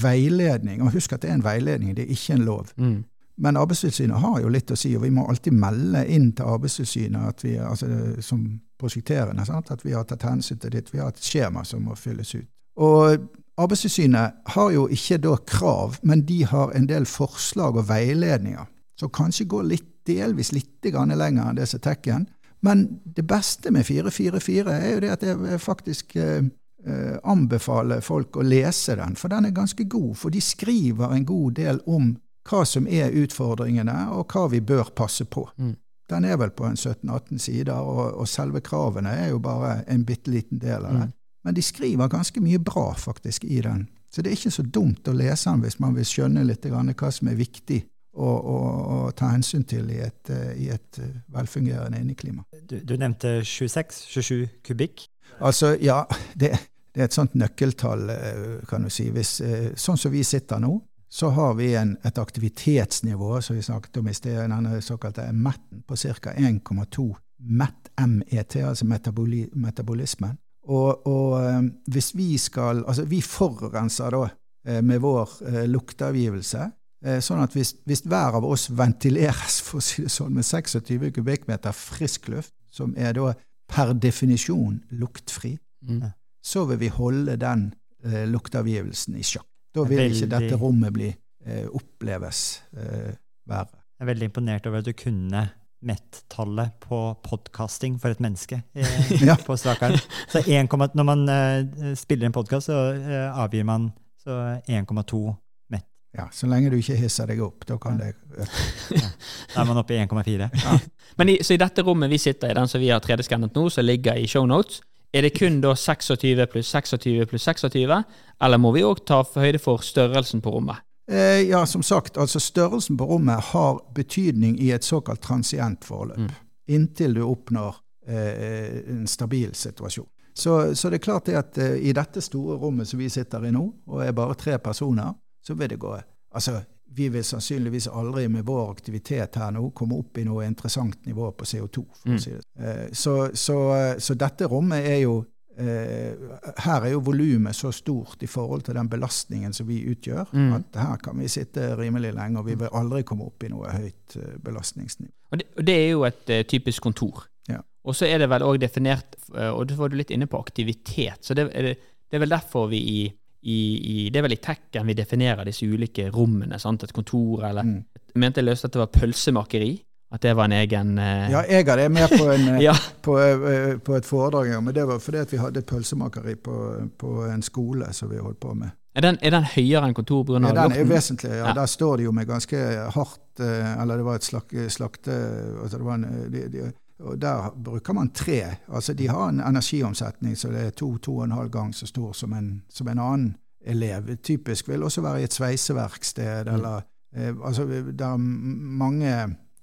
veiledning. Og husk at det er en veiledning, det er ikke en lov. Mm. Men Arbeidstilsynet har jo litt å si, og vi må alltid melde inn til Arbeidstilsynet at vi, altså, som prosjekterende sant? at vi har tatt hensyn til ditt. Vi har et skjema som må fylles ut. Og Arbeidstilsynet har jo ikke da krav, men de har en del forslag og veiledninger som kanskje går litt, delvis litt lenger enn det som er tekken. Men det beste med 444 er jo det at jeg faktisk eh, eh, anbefaler folk å lese den, for den er ganske god. For de skriver en god del om hva som er utfordringene, og hva vi bør passe på. Mm. Den er vel på en 17-18 sider, og, og, selve kravene er jo bare en bitte liten del av den. Mm. Men de skriver ganske mye bra faktisk i den. Så det er ikke så dumt å lese den hvis man vil skjønne litt grann hva som er viktig å, ta hensyn til i et, eh, i et eh, velfungerende inneklima. Du, du nevnte 26-27 kubikk. Altså, ja, det, det, er et sånt nøkkeltall, eh, kan du si. Hvis, sånn som vi sitter nå, så har vi en, et aktivitetsnivå som vi snakket om i sted, denne såkalte MET-en, på ca. 1,2 MET-MET, altså metaboli, metabolismen. Og, og, hvis vi skal Altså, vi forurenser da med vår lukteavgivelse Eh, sånn at hvis, hvis, hver av oss ventileres for å si det sånn, med 26 kubikkmeter frisk luft, som er da per definisjon luktfri, mm. så vil vi holde den eh, luktavgivelsen i sjakk. Da vil veldig, ikke dette rommet bli eh, oppleves eh, verre. Jeg er veldig imponert over at du kunne mett tallet på podkasting for et menneske eh, ja. på. Så 1, når man eh, spiller en podkast, så avgir man 1,2 ja, Så lenge du ikke hisser deg opp, da kan det øke. Ja. Da er man oppe i 1,4. Ja. Men i, så i dette rommet vi sitter i, den som vi har 3D-skannet nå, som ligger i shownotes, er det kun da 26 pluss 26 pluss 26, eller må vi òg ta høyde for størrelsen på rommet? Eh, ja, som sagt, altså størrelsen på rommet har betydning i et såkalt transientforløp. Mm. Inntil du oppnår eh, en stabil situasjon. Så, så, det er klart det at eh, i dette store rommet som vi sitter i nå, og er bare tre personer, så vil det gå Altså, vi vil sannsynligvis aldri med vår aktivitet her nå komme opp i noe interessant nivå på CO2. for mm. si. Eh, så, så, så, dette rommet er jo eh, Her er jo volumet så stort i forhold til den belastningen som vi utgjør, mm. at her kan vi sitte rimelig lenge, og vi vil aldri komme opp i noe høyt eh, belastningsnivå. Og det, og det er jo et typisk kontor. Ja. Og så er det vel òg definert, og du var litt inne på aktivitet, så det, det, det er vel derfor vi i i, i, Det er vel i tekken vi definerer disse ulike rommene. sant? Et kontor eller mm. Jeg mente jeg løste at det var pølsemakeri. At det var en egen uh... Ja, jeg hadde med på, en, ja. på, uh, på, et foredrag, men det var fordi vi hadde pølsemakeri på, på en skole som vi holdt på med. Er den, er den høyere enn kontor? Ja, den er vesentlig. Ja. ja. Der står det jo med ganske hardt Eller det var et slak, slakte... Altså det var en, de, de, og Der bruker man tre. Altså De har en energiomsetning så det er to-to og en halv gang så stor som en, som en annen elev. Typisk vil også være i et sveiseverksted mm. eh, altså Det er mange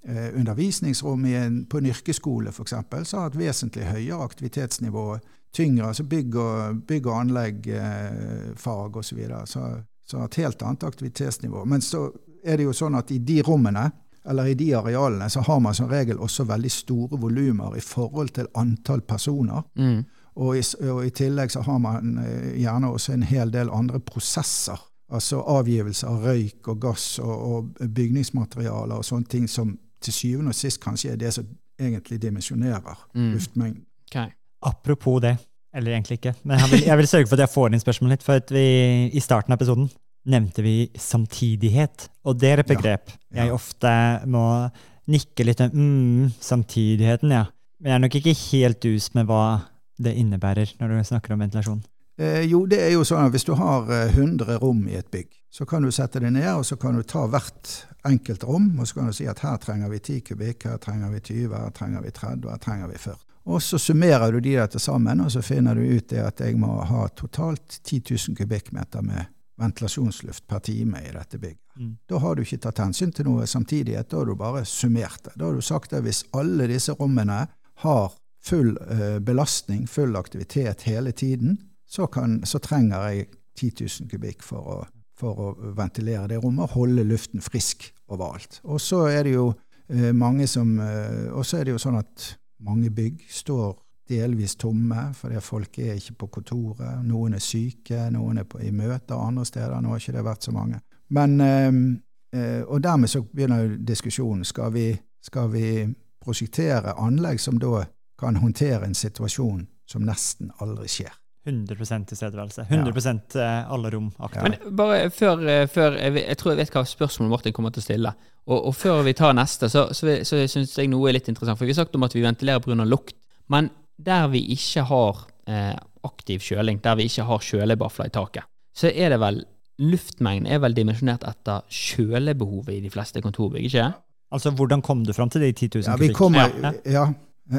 eh, undervisningsrom en, på en yrkesskole f.eks. som har et vesentlig høyere aktivitetsnivå. Tyngre, altså bygg og, bygg og anlegg-fag eh, osv. Så, så, så et helt annet aktivitetsnivå. Men så er det jo sånn at i de rommene eller i de arealene, så har man som regel også veldig store volumer i forhold til antall personer. Mm. Og, i, og, i, tillegg så har man eh, gjerne også en hel del andre prosesser. Altså avgivelse av røyk og gass og, og bygningsmaterialer og sånne ting som til syvende og sist kanskje er det som egentlig dimensjonerer mm. luftmengden. Okay. Apropos det, eller egentlig ikke, men jeg vil, jeg vil sørge for at jeg får inn spørsmålet litt. For at vi i starten av episoden nevnte vi samtidighet, og det er et begrep ja, ja. jeg ofte må nikke litt mm, samtidigheten, ja. Men jeg er nok ikke helt dus med hva det innebærer når du snakker om ventilasjon. Eh, jo, det er jo sånn at hvis du har 100 eh, rom i et bygg, så kan du sette det ned, og så kan du ta hvert enkelt rom, og så kan du si at her trenger vi 10 kubikk, her trenger vi 20, her trenger vi 30, her trenger vi 40. Og så summerer du de der til sammen, og så finner du ut det at jeg må ha totalt 10 000 kubikkmeter med ventilasjonsluft per time i dette bygget. Mm. Da har du ikke tatt hensyn til noe samtidighet, da har du bare summert det. Da har du sagt at hvis alle disse rommene har full eh, belastning, full aktivitet hele tiden, så, kan, så trenger jeg 10 000 kubikk for å, for å, ventilere det rommet og holde luften frisk overalt. Og så er det jo eh, mange som eh, Og så er det jo sånn at mange bygg står delvis tomme, fordi folk er ikke på kontoret. Noen er syke, noen er på, i møter andre steder. Nå har ikke det vært så mange. Men, øh, og dermed så begynner diskusjonen. Skal vi, skal vi prosjektere anlegg som da kan håndtere en situasjon som nesten aldri skjer? 100 tilstedeværelse. 100 eh, alle rom aktive. Men bare før, eh, før jeg, jeg tror jeg vet hva spørsmålet Martin kommer til å stille. Og, og før vi tar neste, så, så, så syns jeg noe er litt interessant. For vi har sagt om at vi ventilerer pga. lukt. Men der vi ikke har eh, aktiv kjøling, der vi ikke har kjølebafler i taket, så er det vel Luftmengden er vel dimensjonert etter kjølebehovet i de fleste kontorbygg, ikke Altså, hvordan kom du fram til de 10 000 Ja, vi kommer, Ja. ja.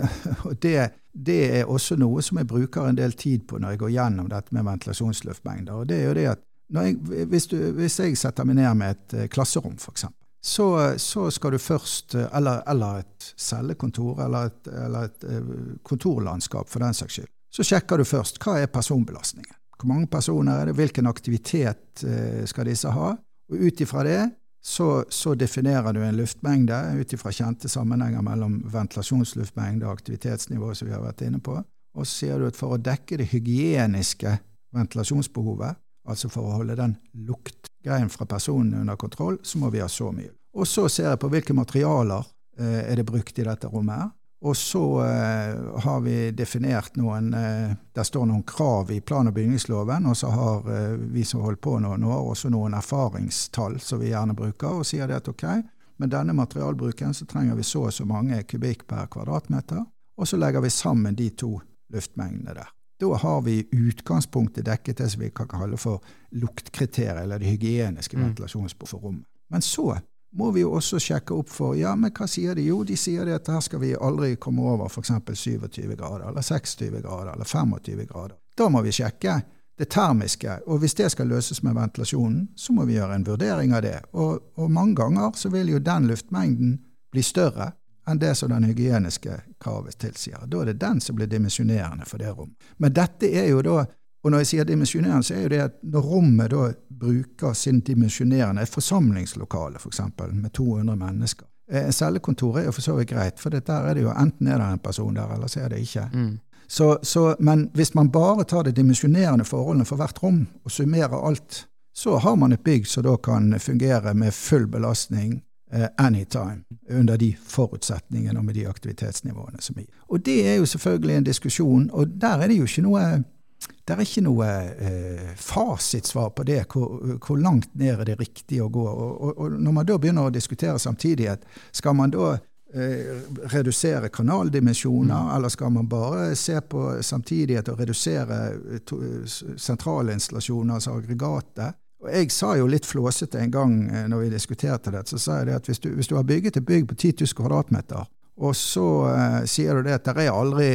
Det, det er også noe som jeg bruker en del tid på når jeg går gjennom dette med ventilasjonsluftmengder. Og det er jo det at når jeg, hvis, du, hvis jeg setter meg ned med et eh, klasserom, f.eks., så, så skal du først eh, eller, eller et cellekontor, eller et, eller et eh, kontorlandskap for den saks skyld. Så sjekker du først hva er personbelastningen. Hvor mange personer er det, hvilken aktivitet eh, skal disse ha? Og ut ifra det så, så definerer du en luftmengde ut ifra kjente sammenhenger mellom ventilasjonsluftmengde og aktivitetsnivå, som vi har vært inne på. Og så sier du at for å dekke det hygieniske ventilasjonsbehovet, altså for å holde den luktgreien fra personen under kontroll, så må vi ha så mye. Og så ser jeg på hvilke materialer eh, er det brukt i dette rommet. her. Og så eh, har vi definert noen eh, Der står noen krav i plan- og bygningsloven, og så har eh, vi som holdt på noen år, også noen erfaringstall som vi gjerne bruker, og sier det at ok, med denne materialbruken så trenger vi så og så mange kubikk per kvadratmeter, og så legger vi sammen de to luftmengdene der. Da har vi utgangspunktet dekket det som vi kan kalle for luktkriteriet, eller det hygieniske Mm. ventilasjonsbehovet for rommet. Men så må vi jo også sjekke opp for ja, men hva sier de? Jo, de sier at her skal vi aldri komme over f.eks. 27 grader, eller 26 grader, eller 25 grader. Da må vi sjekke det termiske, og hvis det skal løses med ventilasjonen, så må vi gjøre en vurdering av det. Og, og mange ganger så vil jo den luftmengden bli større enn det som den hygieniske kravet tilsier. Da er det den som blir dimensjonerende for det rommet. Men dette er jo da og når jeg sier dimensjonerende, så er jo det at når rommet da bruker sin dimensjonerende Et forsamlingslokale, f.eks., for med 200 mennesker. En cellekontor er jo for så vidt greit, for det der er det jo enten er det en person der, eller så er det ikke. Mm. Så, så, men hvis man bare tar det dimensjonerende forholdene for hvert rom, og summerer alt, så har man et bygg som da kan fungere med full belastning eh, anytime, under de forutsetningene og med de aktivitetsnivåene som er. Og det er jo selvfølgelig en diskusjon, og der er det jo ikke noe det er ikke noe eh, fasitsvar på det, hvor, hvor, langt ned er det riktig å gå. Og, og, og, når man da begynner å diskutere samtidighet, skal man da eh, redusere kanaldimensjoner, mm. eller skal man bare se på samtidighet og redusere to, sentralinstallasjoner, altså aggregatet? Og Jeg sa jo litt flåsete en gang eh, når vi diskuterte det, så sa jeg det at hvis du, hvis du har bygget et bygg på 10 000 kvadratmeter, og så eh, sier du det at er aldri,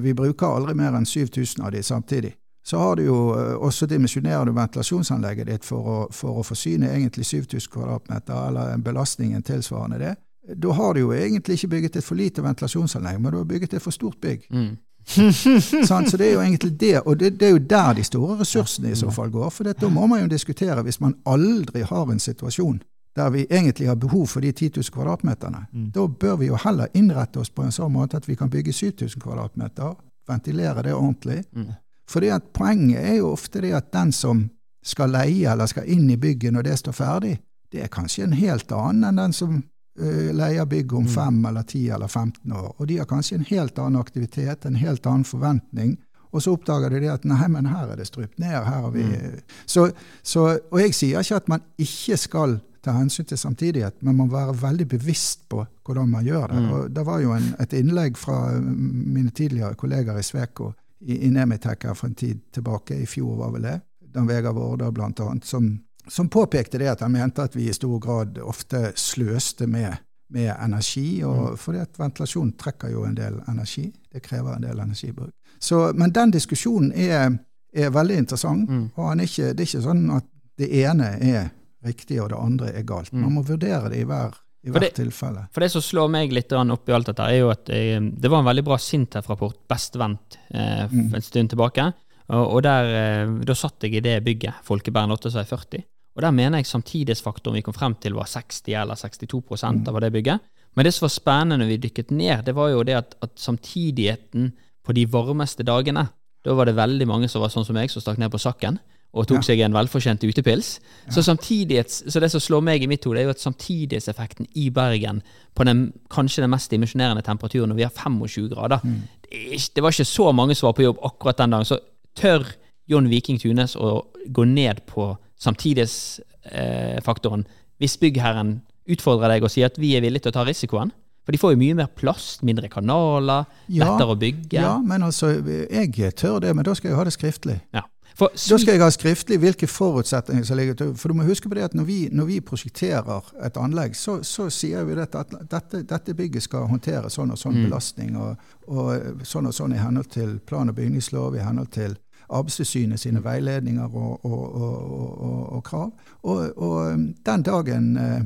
vi bruker aldri mer enn 7000 av de samtidig. Så har du jo, uh, også dimensjonerer du ventilasjonsanlegget ditt for å, for å forsyne egentlig 7000 kvadratmeter, eller en belastningen tilsvarende det. Da har du jo egentlig ikke bygget et for lite ventilasjonsanlegg, men du har bygget et for stort bygg. Mm. så det er jo egentlig det, og det, det, er jo der de store ressursene i så fall går. For da må man jo diskutere, hvis man aldri har en situasjon der vi egentlig har behov for de 10 000 kvadratmeterne, mm. da bør vi jo heller innrette oss på en sånn måte at vi kan bygge 7000 kvadratmeter, ventilere det ordentlig. Mm. Fordi at poenget er jo ofte det at den som skal leie eller skal inn i bygget når det står ferdig, det er kanskje en helt annen enn den som leier bygget om mm. eller ti eller 15 år. Og de har kanskje en helt annen aktivitet, en helt annen forventning. Og så oppdager de det at nei, men her er det strupt ned. her har vi... Mm. Så, så, og jeg sier ikke at man ikke skal ta hensyn til samtidighet, men man må være veldig bevisst på hvordan man gjør det. Mm. Og Det var jo en, et innlegg fra mine tidligere kolleger i Sveko i, i Nemitek her for en tid tilbake, i fjor var vel det, Dan Vegard Vårdal annet, som, som, påpekte det at han mente at vi i stor grad ofte sløste med, med energi, og mm. fordi at ventilasjon trekker jo en del energi. Det krever en del energibruk. Så, men den diskusjonen er, er veldig interessant, mm. og ikke, det er ikke sånn at det ene er riktig, og det andre er galt. Man må vurdere det i, hver, i hvert det, tilfelle. For det som slår meg litt opp i alt dette, er jo at jeg, det var en veldig bra Sintef-rapport, vent eh, mm. en stund tilbake. Og, og der, eh, Da satt jeg i det bygget, Folkebergen 840. Og der mener jeg samtidighetsfaktoren vi kom frem til, var 60 eller 62 mm. av det bygget. Men det som var spennende når vi dykket ned, det var jo det at, at samtidigheten på de varmeste dagene Da var det veldig mange som var sånn som meg, som stakk ned på sakken og tok ja. seg en velfortjent utepils. Ja. Så, så det som slår meg i mitt hode, er jo at samtidighetseffekten i Bergen på den kanskje den mest dimensjonerende temperaturen når vi har 25 grader mm. det, det, var ikke så mange som var på jobb akkurat den dagen. Så Tør John Viking Tunes å gå ned på samtidighetsfaktoren hvis byggherren utfordrer deg og sier at vi er villige til å ta risikoen? For de får jo mye mer plass, mindre kanaler, Ja, lettere å bygge. Ja, men altså, jeg tør det, men da skal jeg ha det skriftlig. Ja. For Da skal jeg ha skriftlig hvilke forutsetninger som ligger til For du må huske på det at når vi, når vi prosjekterer et anlegg, så, så sier vi dette, at dette, dette bygget skal håndtere sånn og sånn Mm. belastning, og, og sånn og sånn i henhold til plan- og bygningslov, i henhold til Arbeidstilsynet sine veiledninger og, og, og, og, krav. Og, um, den, dagen, eh,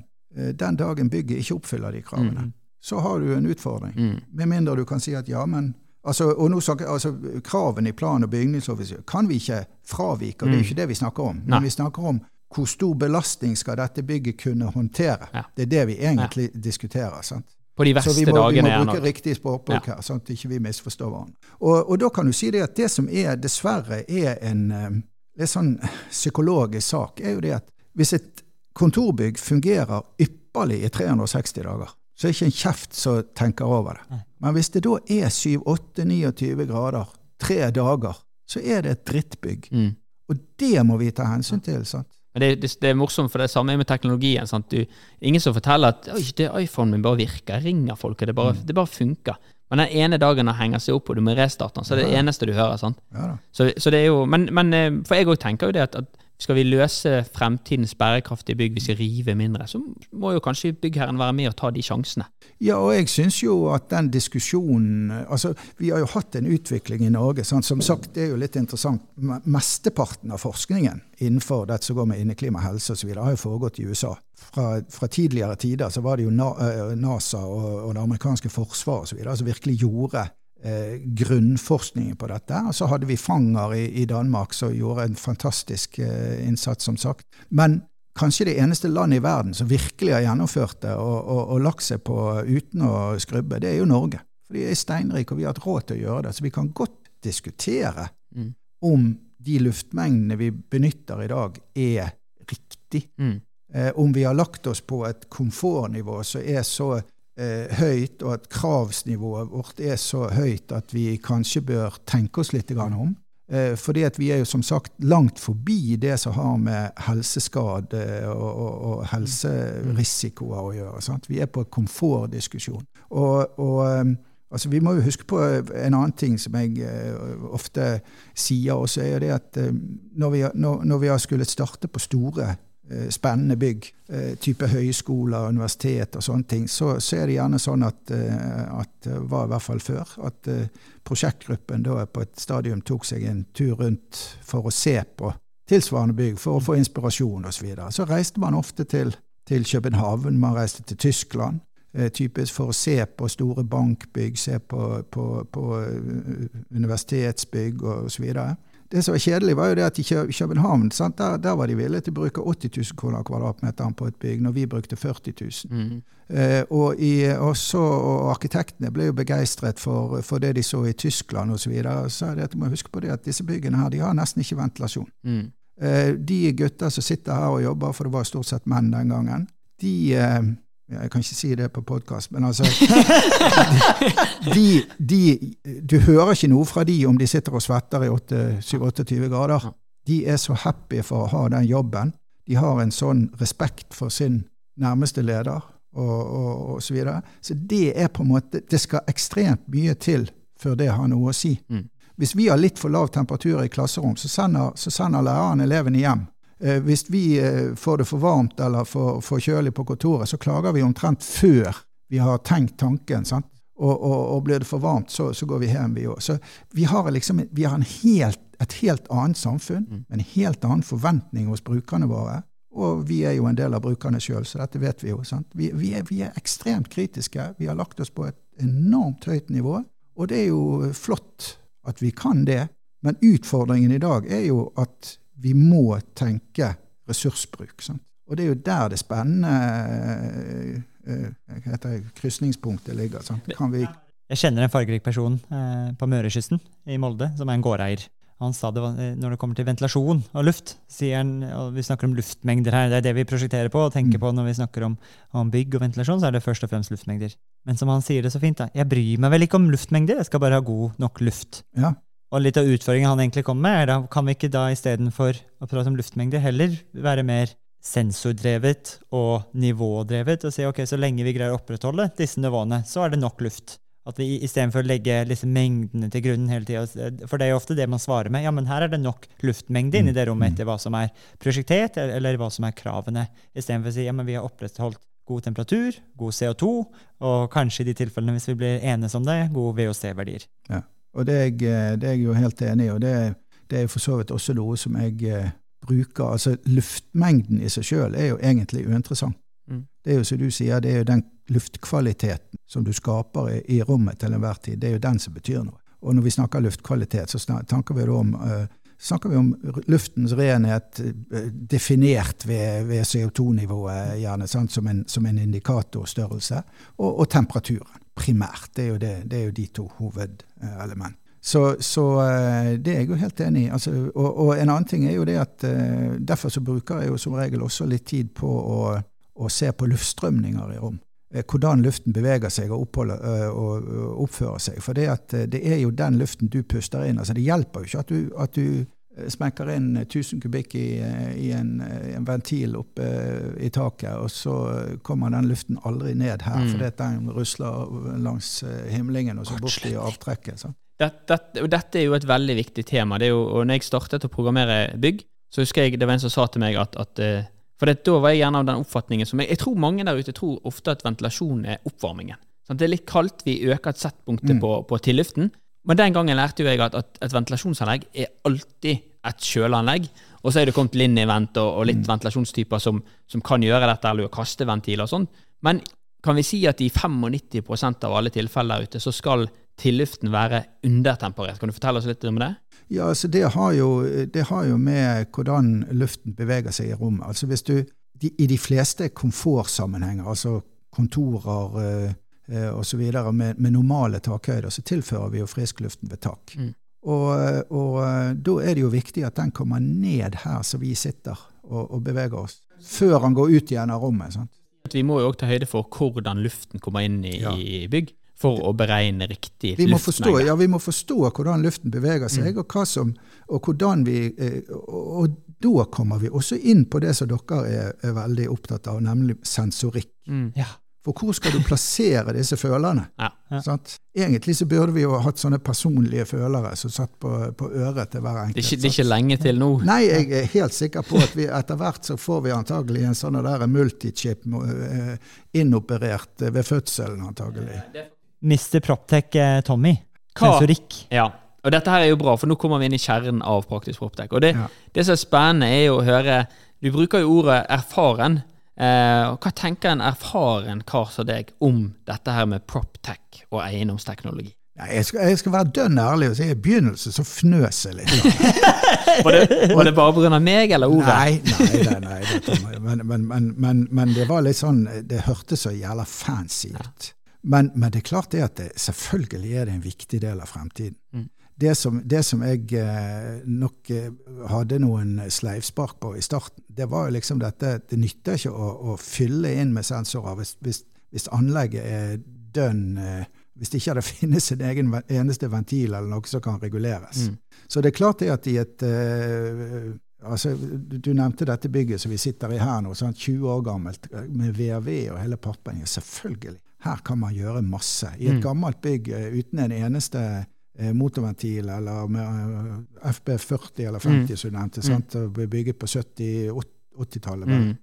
den dagen bygget ikke oppfyller de kravene, Mm. så har du en utfordring. Mm. Med mindre du kan si at ja, men altså, og nå snakker, altså, Kravene i plan- og bygningsloven kan vi ikke fravike, og det er jo ikke det vi snakker om. Men Nei. Vi snakker om hvor stor belastning skal dette bygget kunne håndtere. Ja. Det er det vi egentlig diskuterer. sant? På de Så vi må, vi må bruke nok riktig språkbruk her, sånn at ikke vi misforstår hverandre. Og, og da kan du si det at det som er dessverre er en eh, litt sånn psykologisk sak, er jo det at hvis et kontorbygg fungerer ypperlig i 360 dager, så er det ikke en kjeft som tenker over det. Men hvis det da er 7-8-29 grader tre dager, så er det et drittbygg. mm. Og det må vi ta hensyn til. sant? Men det, det, det er morsomt, for det er samme med teknologien. Sant? Du, ingen som forteller at Oi, det iPhonen min bare virker. Jeg ringer folk, og det bare, det bare funker. Men den ene dagen den henger seg opp, og du må restarte den, så det er det eneste du hører. sant? Ja da. Så, så det er jo, men, men eh, for jeg òg tenker jo det at, at skal vi løse fremtidens bærekraftige bygg vi rive mindre, så må jo kanskje byggherren være med og ta de sjansene. Ja, og jeg syns jo at den diskusjonen Altså, vi har jo hatt en utvikling i Norge. Sant? Som sagt, det er jo litt interessant. Mesteparten av forskningen innenfor dette som går med inneklima, helse osv., har jo foregått i USA. Fra, fra tidligere tider så var det jo eh, NASA og, og det amerikanske forsvaret osv. som virkelig gjorde eh, grunnforskningen på dette. Og så hadde vi Fanger i, i Danmark som gjorde en fantastisk eh, innsats, som sagt. Men kanskje det eneste landet i verden som virkelig har gjennomført det og, og, og lagt seg på uten å skrubbe, det er jo Norge. For de er steinrike, og vi har hatt råd til å gjøre det. Så vi kan godt diskutere Mm. om de luftmengdene vi benytter i dag, er riktig. Mm. Eh, om vi har lagt oss på et komfortnivå som er så eh, høyt, og at kravsnivået vårt er så høyt at vi kanskje bør tenke oss litt om. Eh, fordi at vi er jo som sagt langt forbi det som har med helseskade og, og, og helserisikoer å gjøre. Sant? Vi er på komfortdiskusjon. Og, og eh, altså, vi må jo huske på en annen ting som jeg eh, ofte sier også, er jo det at eh, når, vi, når, når vi har skulle starte på store eh, spennende bygg, eh, type høyskoler, universitet og sånne ting, så, så er det gjerne sånn at, eh, det var i hvert fall før, at eh, prosjektgruppen da på et stadium tok seg en tur rundt for å se på tilsvarende bygg, for å få inspirasjon osv. Så, videre. så reiste man ofte til, til København, man reiste til Tyskland, eh, typisk for å se på store bankbygg, se på, på, på universitetsbygg universitetsbygg og så. Det som var kjedelig, var jo det at i København sant, der, der var de villige til å bruke 80 000 kroner kvadratmeteren på et bygg, når vi brukte 40 000. Mm. Eh, og, i, også, og arkitektene ble jo begeistret for, for det de så i Tyskland osv. Så, videre. så er det at du må huske på det at disse byggene her, de har nesten ikke ventilasjon. Mm. Eh, de gutter som sitter her og jobber, for det var stort sett menn den gangen, de eh, Jeg kan ikke si det på podkast, men altså de, de, Du hører ikke noe fra de om de sitter og svetter i 7-28 grader. De er så happy for å ha den jobben. De har en sånn respekt for sin nærmeste leder og, og, og så videre. Så det er på en måte Det skal ekstremt mye til før det har noe å si. Mm. Hvis vi har litt for lav temperatur i klasserom, så sender, så sender læreren elevene hjem. Eh, hvis vi eh, får det for varmt eller for, for kjølig på kontoret, så klager vi omtrent før vi har tenkt tanken. sant? Og, og, og blir det for varmt, så, så går vi hjem, vi òg. Så vi har, liksom, vi har en helt, et helt annet samfunn, Mm. en helt annen forventning hos brukerne våre. Og vi er jo en del av brukerne sjøl, så dette vet vi jo. sant? Vi, vi, er, vi er ekstremt kritiske. Vi har lagt oss på et enormt høyt nivå. Og det er jo flott at vi kan det, men utfordringen i dag er jo at vi må tenke ressursbruk. Sant? Og det er jo der det spennende eh, hva heter det, krysningspunktet ligger. Sant? Kan vi Jeg kjenner en fargerik person eh, på Mørekysten i Molde, som er en gårdeier. Han sa det var, eh, når det kommer til ventilasjon og luft, sier han, og vi snakker om luftmengder her, det er det vi prosjekterer på og tenker Mm. på når vi snakker om, om bygg og ventilasjon, så er det først og fremst luftmengder. Men som han sier det så fint, da, jeg bryr meg vel ikke om luftmengder, jeg skal bare ha god nok luft. Ja. Og litt av utfordringen han egentlig kommer med, er da kan vi ikke da istedenfor å prate om luftmengde, heller være mer sensordrevet og nivådrevet og si ok, så lenge vi greier å opprettholde disse nivåene, så er det nok luft. At vi istedenfor å legge liksom mengdene til grunnen hele tida For det er jo ofte det man svarer med. Ja, men her er det nok luftmengde inni det rommet etter hva som er prosjektert, eller hva som er kravene. Istedenfor å si ja, men vi har opprettholdt god temperatur, god CO2, og kanskje i de tilfellene, hvis vi blir enes om det, gode VOC-verdier. Ja. Og det er, jeg, det er, jeg, jo helt enig i, og det, det er for så vidt også noe som jeg eh, bruker Altså, luftmengden i seg sjøl er jo egentlig uinteressant. Mm. Det er jo som du sier, det er jo den luftkvaliteten som du skaper i, i rommet til enhver tid, det er jo den som betyr noe. Og når vi snakker luftkvalitet, så snakker vi om uh, snakker vi om luftens renhet uh, definert ved, ved CO2-nivået, gjerne sant, som, en, som en indikatorstørrelse, og, og, temperaturen, primært. Det er jo, det, det er jo de to hovedelementene. Så, så, uh, det er jeg jo helt enig i. Altså, og, og, en annen ting er jo det at derfor så bruker jeg jo som regel også litt tid på å å se på luftstrømninger i rom. Eh, hvordan luften beveger seg og, oppholder, eh, og oppfører seg. For det, at, eh, det, er jo den luften du puster inn. Altså, det hjelper jo ikke at du, at du smekker inn 1000 kubikk i, i en, en, ventil oppe i taket, og så kommer den luften aldri ned her, mm. fordi den rusler langs himlingen og så bort i avtrekket. Dette, dette, dette, er jo et veldig viktig tema. Det jo, og når jeg startet å programmere bygg, så husker jeg det var en som sa til meg at, at for det, da var jeg gjerne av den oppfatningen som jeg, jeg, tror mange der ute tror ofte at ventilasjon er oppvarmingen. Sant? det er litt kaldt, vi øker et settpunktet mm. på, på tilluften. Men den gangen lærte jo jeg at, at et ventilasjonsanlegg er alltid et kjøleanlegg. Og så er det kommet Linn-event og, og, litt mm. ventilasjonstyper som, som, kan gjøre dette, eller kasteventiler og sånn. Men kan vi si at i 95% av alle tilfeller der ute så skal tilluften være undertemperert? Kan du fortelle oss litt om det? Ja, altså det har, jo, det har jo med hvordan luften beveger seg i rommet. Altså hvis du, de, I de fleste komfortsammenhenger, altså kontorer eh osv. Med, med normale takhøyder, så tilfører vi jo friskluften ved tak. Mm. Og, og, eh, da er det jo viktig at den kommer ned her så vi sitter og, og beveger oss, før han går ut igjen av rommet. sant? Vi må jo òg ta høyde for hvordan luften kommer inn i, ja. i bygg for å beregne riktig vi forstå, Ja, vi må forstå hvordan luften beveger seg, mm. og, som, og, hvordan vi eh, og, og, da kommer vi også inn på det som dere er, er veldig opptatt av, nemlig sensorikk. Mm. Ja. For hvor skal du plassere disse følerne? Ja. Ja. Egentlig så burde vi jo hatt sånne personlige følere som satt på, på øret til hver enkelt. Det er, ikke, det er ikke lenge til nå? Nei, jeg er helt sikker på at vi etter hvert så får vi antagelig en sånn der multichip eh, innoperert ved fødselen, antagelig. Mr. Proptech eh, Tommy. Sensorikk. Ja. Og dette her er jo bra, for nå kommer vi inn i kjernen av praktisk proptech. Og det, ja. det, som er spennende, er jo å høre Du bruker jo ordet 'erfaren'. Eh, hva tenker en erfaren kar som deg om dette her med proptech og eiendomsteknologi? Jeg, skal, jeg, skal, være dønn ærlig og si i begynnelsen så fnøs jeg litt. var, det, var det bare pga. meg eller ordet? Nei, nei, nei, nei men, men, men, men, det var litt sånn Det hørtes så jævla fancy ut. Men, men, det er klart det at det, selvfølgelig er det en viktig del av fremtiden. Mm. Det, som, det, som, jeg eh, nok eh, hadde noen sleivspark på i starten, det var jo liksom dette Det nytter ikke å, å fylle inn med sensorer hvis, hvis, hvis anlegget er dønn eh, Hvis det ikke det finnes en egen eneste ventil eller noe som kan reguleres. Mm. Så det er klart det at i et altså, Du nevnte dette bygget som vi sitter i her nå, sånn 20 år gammelt, med VRV og hele pappen. Ja, selvfølgelig her kan man gjøre masse. I et mm. gammelt bygg uten en eneste motorventil eller med eh, FB40 eller 50, mm. som du nevnte, mm. ble bygget på 70-80-tallet. Mm.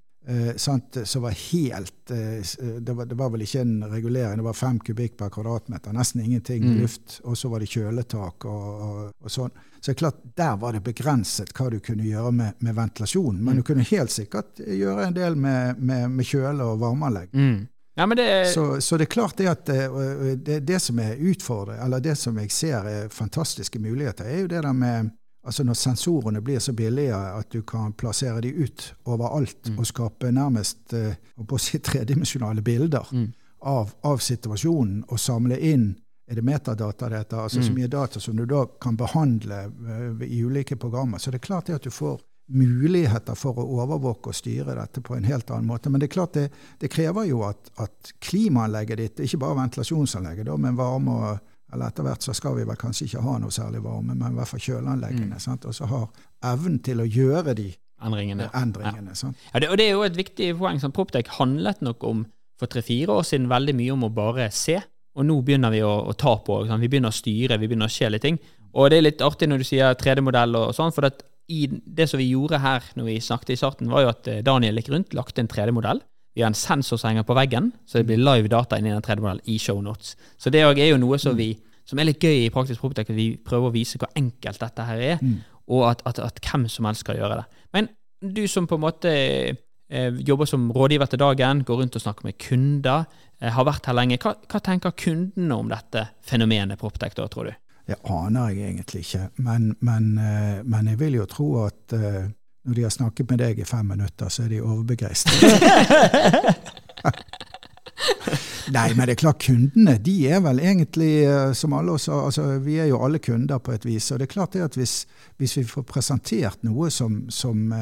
som var helt det var, det, var, vel ikke en regulering, det var fem kubikk per kvadratmeter. Nesten ingenting mm. luft. Og så var det kjøletak og, og, og, sånn. Så klart, der var det begrenset hva du kunne gjøre med, med ventilasjon. Men mm. du kunne helt sikkert gjøre en del med, med, med kjøle- og varmeanlegg. Mm. Ja, det så, så, det er klart det at eh, det, det som er utfordret, eller det som jeg ser er fantastiske muligheter, er jo det der med altså Når sensorene blir så billige at du kan plassere de ut overalt mm. og skape nærmest uh, på å si tredimensjonale bilder mm. av, av, situasjonen, og samle inn er det metadata det heter, altså mm. så mye data som du da kan behandle uh, i ulike programmer. Så det er klart det at du får muligheter for å overvåke og styre dette på en helt annen måte. Men det er klart det, det krever jo at, at klimaanlegget ditt, ikke bare ventilasjonsanlegget, da, men varme og eller etter hvert så skal vi vel kanskje ikke ha noe særlig varme, men i hvert fall kjøleanleggene. sant? Og så har evnen til å gjøre de Endringene. endringene. sant? Ja, det, og det er jo et viktig poeng. Sånn, Proptech handlet nok om for tre-fire år siden veldig mye om å bare se, og nå begynner vi å, å ta på. Sant? Vi begynner å styre, vi begynner å skje litt ting. Og det er litt artig når du sier 3D-modell og sånn, for at i det som vi gjorde her når vi snakket i starten, var jo at eh, Daniel gikk rundt, lagde en 3D-modell. Vi har en sensor som henger på veggen, så det blir live data inni den 3D-modellen i shownotes. Så det er jo noe som, vi, som er litt gøy i Praktisk Proptech, at vi prøver å vise hvor enkelt dette her er, og at, at, at hvem som helst skal gjøre det. Men du som på en måte eh, jobber som rådgiver til dagen, går rundt og snakker med kunder, eh, har vært her lenge. Hva, hva tenker kundene om dette fenomenet Proptech, da, tror du? Det aner jeg egentlig ikke, men, men, eh, men jeg vil jo tro at eh, når de har snakket med deg i fem minutter, så er de overbegeistret. Nei, men det er klart kundene de er vel egentlig eh, som alle oss, altså Vi er jo alle kunder på et vis. Og det er klart det at hvis, hvis vi får presentert noe som, som,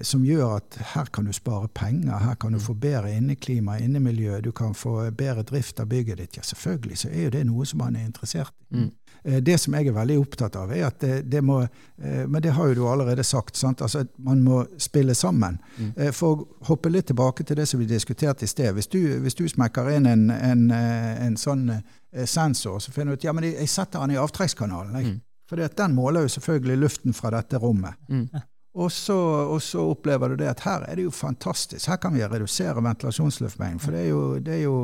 som gjør at her kan du spare penger, her kan du få bedre inneklima, innemiljø, du kan få bedre drift av bygget ditt, ja selvfølgelig så er jo det noe som man er interessert i. Mm. Eh, Det som jeg er veldig opptatt av, er at det, det må eh, Men det har jo du allerede sagt. sant? Altså, Man må spille sammen. Mm. For å hoppe litt tilbake til det som vi diskuterte i sted. Hvis du, hvis du smekker inn en, en, eh, en sånn eh, sensor, så finner du ut ja, men jeg setter den i avtrekkskanalen. Mm. For den måler jo selvfølgelig luften fra dette rommet. Mm. Og så, og så opplever du det at her er det jo fantastisk. Her kan vi redusere ventilasjonsluftmengden. For det er jo, det er jo,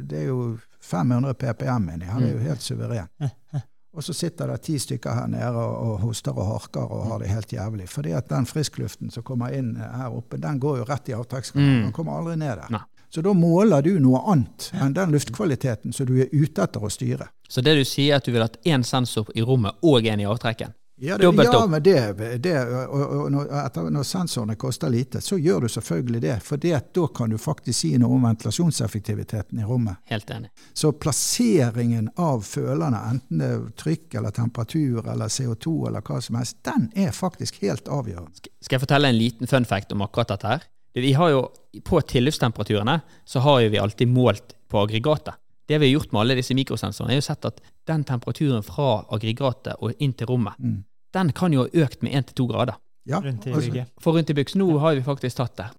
det er jo 500 ppm inni her. Er jo helt suveren. Og så sitter det ti stykker her nede og, og hoster og harker og har det helt jævlig. Fordi at den friskluften som kommer inn her oppe, den går jo rett i avtrekkskanalen. Mm. Den kommer aldri ned der. Nei. Så da måler du noe annet enn den luftkvaliteten som du er ute etter å styre. Så det du sier, er at du vil ha én sensor i rommet og en i avtrekken? Ja, det, Dobbelt ja opp. men det, det og, og når, etter, når sensorene koster lite, så gjør du selvfølgelig det. For det, da kan du faktisk si noe om ventilasjonseffektiviteten i rommet. Helt enig. Så plasseringen av følerne, enten det er trykk eller temperatur eller CO2 eller hva som helst, den er faktisk helt avgjørende. Skal jeg fortelle en liten fun fact om akkurat dette her? Vi har jo, På tilløpstemperaturene så har jo vi alltid målt på aggregatet. Det vi har gjort med alle disse mikrosensorene, er jo sett at den temperaturen fra aggregatet og inn til rommet, Mm. Den kan jo ha økt med 1-2 grader. Ja, rundt i altså. For rundt i byks, nå har vi faktisk tatt det.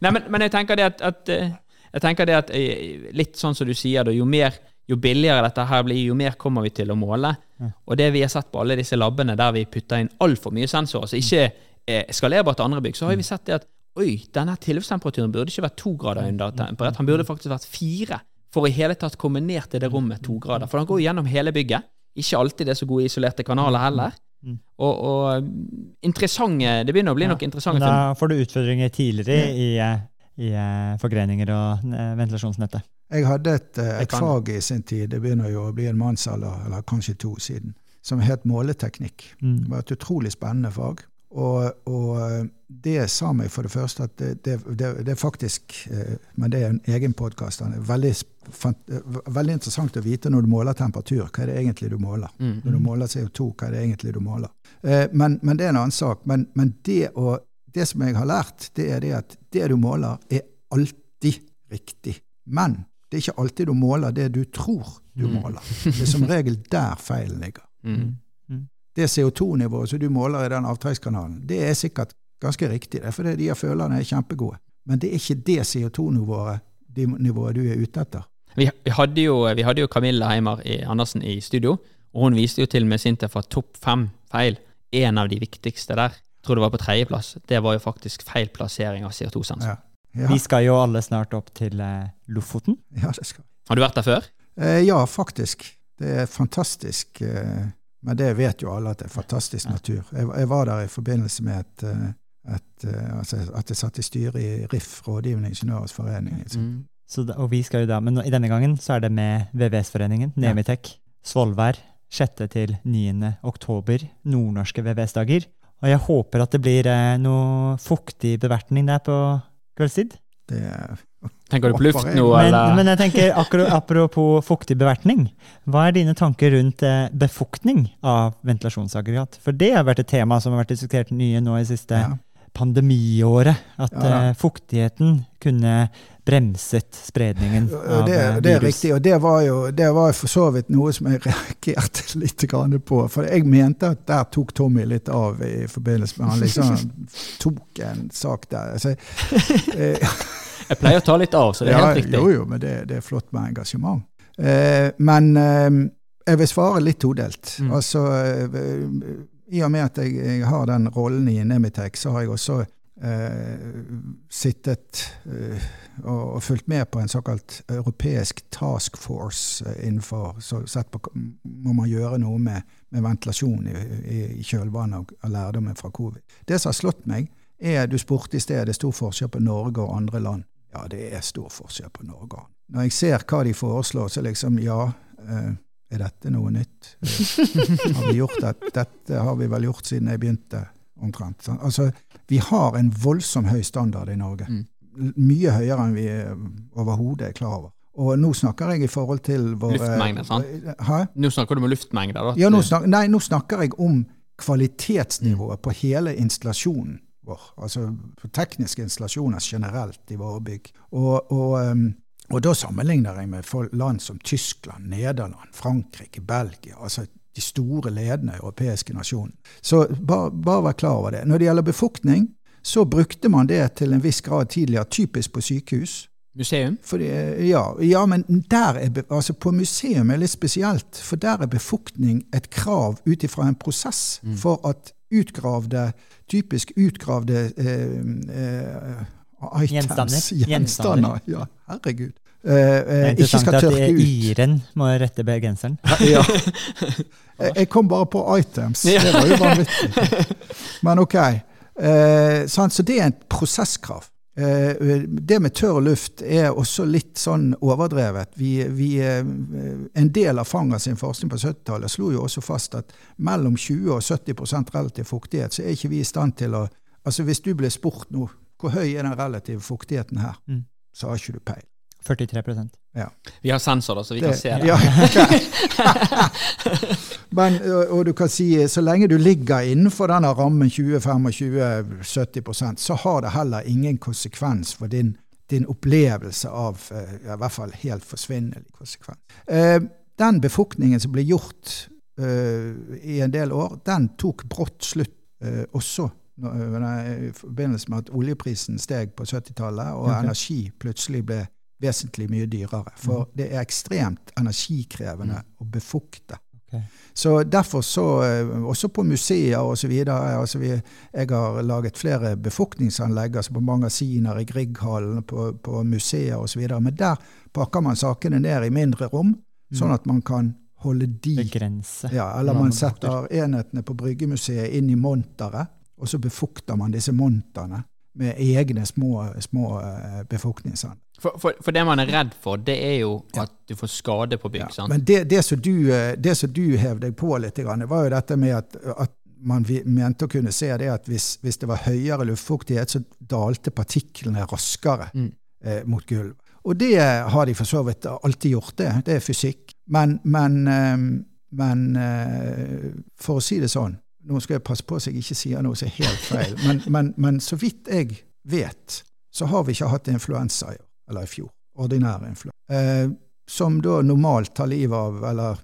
Nei, men, men jeg tenker det at, at eh, jeg tenker det at eh, litt sånn som du sier, da, jo mer jo billigere dette her blir, jo mer kommer vi til å måle. Og det vi har sett på alle disse labbene der vi putter inn altfor mye sensorer, så ikke eh, skalerbart til andre bygg, så har vi sett det at oi, denne tilløpstemperaturen burde ikke vært to grader under temperert, han burde faktisk vært fire. For i hele tatt komme ned til det rommet to grader. For han går gjennom hele bygget. Ikke alltid det er så gode isolerte kanaler heller. Mm. Og, og interessante Det begynner å bli Ja, noen interessante da får du utfordringer tidligere i, eh, i forgreninger og eh, ventilasjonsnettet. Jeg hadde et, eh, Jeg et fag i sin tid, det begynner jo å bli en mannsalder, eller kanskje to siden, som het måleteknikk. Mm. Det var et utrolig spennende fag. Og, og eh, det sa meg for det første at det, det, det, det er faktisk eh, Men det er en egen podkast. Veldig, eh, veldig interessant å vite når du måler temperatur, hva er det egentlig du måler? Mm. Når du måler CO2, hva er det egentlig du måler? Men, men det er en annen sak. Men, men det, å, det som jeg har lært, det er det at det du måler, er alltid riktig. Men det er ikke alltid du måler det du tror du Mm. måler. Det er som regel der feilen ligger. Mm. Det CO2-nivået som du måler i den avtrekkskanalen, det er sikkert ganske riktig, det fordi de her følerne er kjempegode. Men det er ikke det CO2-nivået de nivået du er ute etter. Vi, vi, hadde jo, vi hadde jo Camilla Heimer i, Andersen i studio, og hun viste jo til med Sintef at topp fem feil, en av de viktigste der, tror det var på tredjeplass, det var jo faktisk feil plassering av CO2-sensor. Ja. Ja, Vi skal jo alle snart opp til eh, Lofoten. ja, det skal. Har du vært der før? Eh, ja, faktisk. Det er fantastisk. Eh, men det vet jo alle at det er fantastisk natur. Jeg, jeg var der i forbindelse med et, eh, et, eh, altså at jeg satt i styret i RIF, Rådgivende Ingeniørers Forening. Mm. Så og vi skal jo da, men nå- i denne gangen så er det med VVS-foreningen. Nemitek, Svolvær, 6. til 9. oktober, nordnorske VVS-dager. Og jeg håper at det blir eh, noe fuktig bevertning der på kveldstid. Det er Tenker du på luft nå, Men, eller? men jeg tenker, akkurat, apropos fuktig bevertning, hva er dine tanker rundt eh, befuktning av ventilasjonsaggregat? For det har vært et tema som har vært diskutert nye nå i siste ja. pandemiåret. At Ja, da. eh, fuktigheten kunne bremset spredningen av det, virus. det er riktig, og det var jo det var for så vidt noe som jeg reagerte litt på. For jeg mente at der tok Tommy litt av i forbindelse med Han liksom tok en sak der. Altså, eh, Jeg pleier å ta litt av, så det er ja, helt riktig. Jo, jo, men det, det er flott med engasjement. Eh, men eh, jeg vil svare litt todelt. Mm. Altså, eh, I og med at jeg, jeg har den rollen i Nemitec, så har jeg også eh, sittet eh, og, og fulgt med på en såkalt europeisk task force innenfor så sett på Må man gjøre noe med, med ventilasjon i, i, i kjølvannet av, av lærdommen fra covid. Det som har slått meg, er Du spurte i sted det er stor forskjell på Norge og andre land. Ja, det er stor forskjell på Norge. Når jeg ser hva de foreslår, så liksom ja. Eh, er dette noe nytt? Eh, har vi gjort det? Dette har vi vel gjort siden jeg begynte, omtrent. Altså, vi har en voldsom høy standard i Norge. Mm. Mye høyere enn vi eh, overhodet er klar over. Og nå snakker jeg i forhold til våre Luftmengder, sant? Hæ? Nå snakker du om luftmengder, da. Ja, nå snakker, nei, nå snakker jeg om kvalitetsnivået på hele installasjonen vår. Altså tekniske installasjoner generelt i våre bygg. Og, og, um, og da sammenligner jeg med land som Tyskland, Nederland, Frankrike, Belgia. altså de store, ledende europeiske nasjonene. Så bare, bare vær klar over det. Når det gjelder befuktning, så brukte man det til en viss grad tidligere, typisk på sykehus. Museum? Fordi, ja, ja, men er, altså på museum er det litt spesielt, for der er befuktning et krav ut ifra en prosess for at utgravde, typisk utgravde eh, eh, items, Gjenstander. gjenstander, ja, herregud, eh, Det eh, ikke skal at tørke eh, ut. Iren må rette bergenseren. Ja. Jeg- kom bare på items. Det var jo vanvittig. Men ok. Eh? Så det er en prosesskrav. Eh, det med tørr luft er også litt sånn overdrevet. Vi, vi, eh, en del av Fanger sin forskning på 70-tallet slo jo også fast at mellom 20 og 70% relativ fuktighet, så er ikke vi i stand til å Altså Hvis du ble spurt nå hvor høy er den relative fuktigheten her, Mm. så har ikke du peil. 43 Vi har sensor, da, så vi kan se det. Ja. Men, og, du kan si så lenge du ligger innenfor denne rammen 20-25-70% så har det heller ingen konsekvens for din, din opplevelse av ja, i hvert fall helt forsvinnelig konsekvens. Den befuktningen som ble gjort uh, i en del år, den tok brått slutt uh, også i forbindelse med at oljeprisen steg på 70-tallet, og energi plutselig ble vesentlig mye dyrere. For det er ekstremt energikrevende å befukte. Okay. Så derfor så, eh, også på museer videre, altså vi, jeg har laget flere befuktningsanlegg, altså på magasiner, i Grieghallen, på, på museer videre, men der pakker man sakene ned i mindre rom, sånn at man kan holde de Begrense. ja, eller man man setter enhetene på Bryggemuseet inn i monteret, og så befukter man disse monterne med egne små, små eh, befuktningsanlegg. For, for, for det man er redd for, det er jo at du får skade på bygg. Sant? Men det, det, som du, eh, det som du hev deg på litt, var jo dette med at, at man mente å kunne se det at hvis, hvis det var høyere luftfuktighet, så dalte partiklene raskere Mm. eh, mot gulv. Og det har de for så vidt alltid gjort, det. Det er fysikk. Men, men, eh, men eh, for å si det sånn Nå skal jeg passe på så jeg ikke sier noe som er helt feil, men, men, men så vidt jeg vet, så har vi ikke hatt influensa i år, eller i fjor. Ordinær influensa. Eh, som da normalt tar livet av eller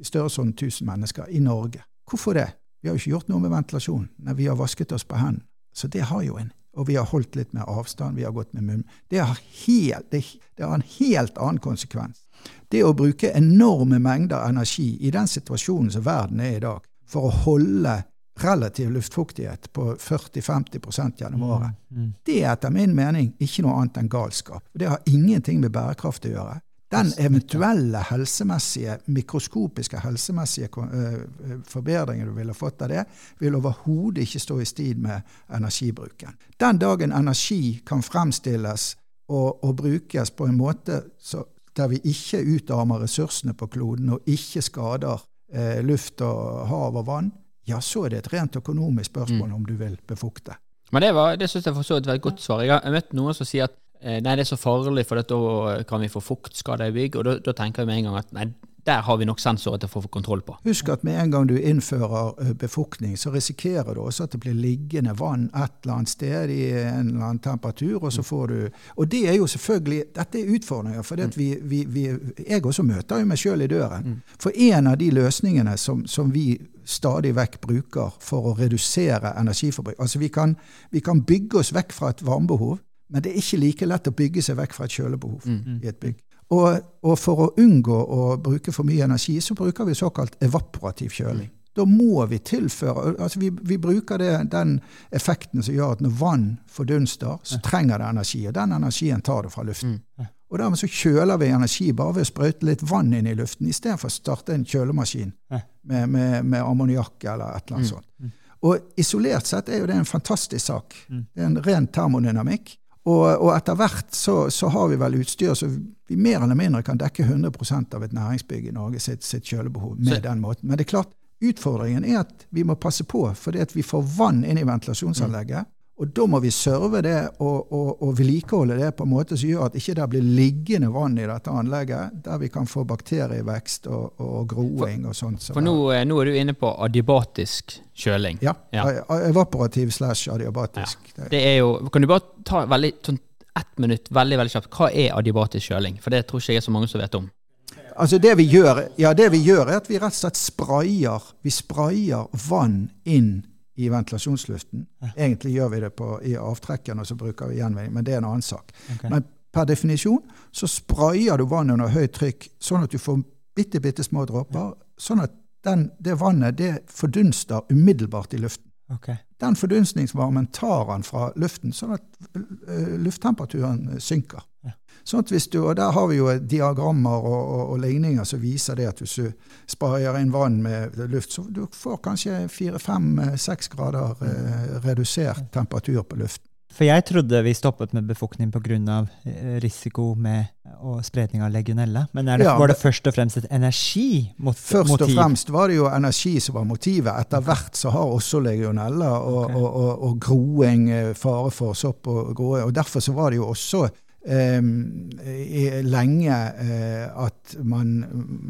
i størrelsesorden 1000 mennesker i Norge. Hvorfor det? Vi har jo ikke gjort noe med ventilasjon. Nei, vi har vasket oss på hendene. Så det har jo en. Og vi har holdt litt mer avstand, vi har gått med munn. Det har, helt, det, det har en helt annen konsekvens. Det å bruke enorme mengder energi i den situasjonen som verden er i dag, for å holde relativ luftfuktighet på 40-50 gjennom året, Mm. det er etter min mening ikke noe annet enn galskap. Det har ingenting med bærekraft å gjøre. Den eventuelle helsemessige, mikroskopiske helsemessige øh, forbedringen du ville fått av det, vil overhodet ikke stå i strid med energibruken. Den dagen energi kan fremstilles og, og brukes på en måte så, der vi ikke utarmer ressursene på kloden og ikke skader eh, luft og hav og vann, ja, så er det et rent økonomisk spørsmål om du vil befukte. Men det, var, det synes jeg for så vidt var et godt svar. Jeg har møtt noen som sier at eh, nei, det er så farlig, for da kan vi få fuktskader i bygg. Og da tenker jeg med en gang at nei, Der har vi nok sensorer til å få kontroll på. Husk at med en gang du innfører eh, befuktning, så risikerer du også at det blir liggende vann et eller annet sted i en eller annen temperatur, og så får du Og det er jo selvfølgelig Dette er utfordringer, for vi, vi, vi, jeg også møter jo meg sjøl i døren. For en av de løsningene som, som vi stadig vekk bruker for å redusere energiforbruk Altså vi kan, vi kan bygge oss vekk fra et varmebehov, men det er ikke like lett å bygge seg vekk fra et kjølebehov i et bygg. Og, og, for å unngå å bruke for mye energi, så bruker vi såkalt evaporativ kjøling. Da må vi tilføre altså Vi, vi bruker det, den effekten som gjør at når vann fordunster, så trenger det energi. Og den energien tar det fra luften. Og dermed så kjøler vi energi bare ved å sprøyte litt vann inn i luften, istedenfor å starte en kjølemaskin med, med, med ammoniakk eller et eller annet sånt. Og isolert sett er jo det en fantastisk sak. Det er en ren termodynamikk. Og, og etter hvert så, så, har vi vel utstyr så vi mer eller mindre kan dekke 100% av et næringsbygg i Norge sitt, sitt kjølebehov med så. den måten. Men det er klart, utfordringen er at vi må passe på, fordi at vi får vann inn i ventilasjonsanlegget. Og da må vi serve det og, og, og, vedlikeholde det på en måte som gjør at ikke det blir liggende vann i dette anlegget, der vi kan få bakterievekst og, og groing og sånt. For nå, eh, nå, er du inne på adiabatisk kjøling. Ja. ja. Evaporativ slash adiabatisk. Ja. Det er jo, kan du bare ta veldig, sånn ett minutt veldig veldig kjapt. Hva er adiabatisk kjøling? For det tror ikke jeg er så mange som vet om. Altså det vi gjør, ja, det vi gjør er at vi rett og slett sprayer, vi sprayer vann inn i ventilasjonsluften. Ja. Egentlig gjør vi det på, i avtrekken, og så bruker vi gjenvinning, men det er en annen sak. Okay. Men per definisjon så sprayer du vann under høyt trykk, sånn at du får bitte, bitte små dråper. Sånn at den, det vannet det fordunster umiddelbart i luften. Okay. Den fordunstningsvarmen tar han fra luften, sånn at lufttemperaturen synker. Sånn at hvis du, og Der har vi jo diagrammer og, og, og ligninger som viser det at hvis du sparer inn vann med luft, så du får kanskje fire-fem-seks grader eh, redusert temperatur på luften. For jeg trodde vi stoppet med befuktning pga. Eh, risiko med og spredning av legionella. Men det, ja, var det først og fremst et energimotiv? Først og fremst var det jo energi som var motivet. Etter hvert så har også legionella og, okay. og, og, og groing eh, fare for sopp og gråe. Og derfor så var det jo også eh, lenge eh, at man,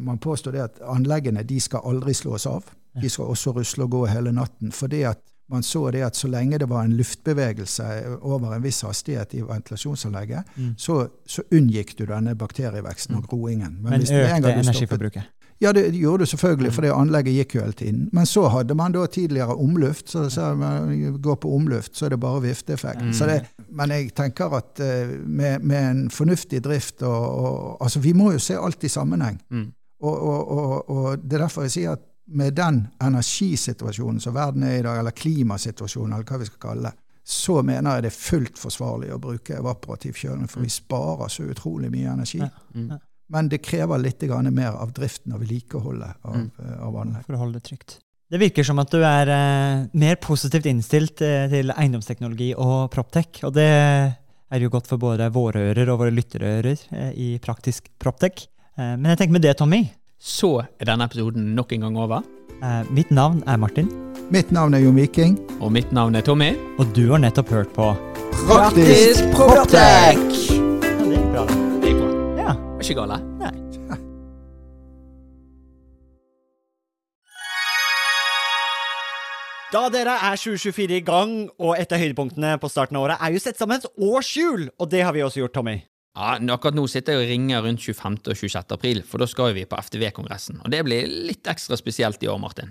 man påstår det at anleggene de skal aldri slås av. De skal også rusle og gå hele natten. fordi at man så det at så lenge det var en luftbevegelse over en viss hastighet i ventilasjonsanlegget, mm. så, så, unngikk du denne bakterieveksten og mm. groingen. Men, Men økte energiforbruket? Ja, det gjorde du selvfølgelig, for det anlegget gikk jo hele tiden. Men så hadde man da tidligere omluft. Så, så man går på omluft, så er det bare vifteeffekt. Mm. Det, men jeg tenker at uh, med, med, en fornuftig drift og, og, Altså, vi må jo se alt i sammenheng. Mm. Og, og, og, det er derfor jeg sier at med den energisituasjonen som verden er i dag, eller klimasituasjonen, eller hva vi skal kalle det, så mener jeg det er fullt forsvarlig å bruke evaporativ kjøling, for vi sparer så utrolig mye energi. Ja. Mm. Men det krever litt mer av driften og vedlikeholdet av, mm. Eh, av anlegg. For å holde det trygt. Det virker som at du er eh, mer positivt innstilt eh, til eiendomsteknologi og Proptech. Og det er jo godt for både våre ører og våre lytterører eh, i praktisk Proptech. Eh, men jeg tenker med det, Tommy Så er denne episoden nok en gang over. Eh, mitt navn er Martin. Mitt navn er Jon Viking. Og mitt navn er Tommy. Og du har nettopp hørt på Praktisk Proptech! Ikke gale. Nei. Da dere er 2024 i gang, og et av høydepunktene på starten av året er jo sett sammen et årshjul, og det har vi også gjort, Tommy. Ja, Akkurat nå sitter jeg og ringer rundt 25. og 26. april, for da skal vi på FTV-kongressen. Og det blir litt ekstra spesielt i år, Martin.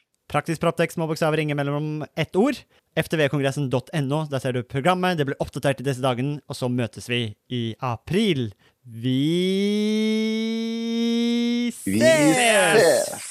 Praktisk Proptek, små bokstaver, ingen mellom ett ord ftvkongressen.no. Der ser du programmet. Det blir oppdatert i disse dagene, og så møtes vi i april. Vi... Vi ses!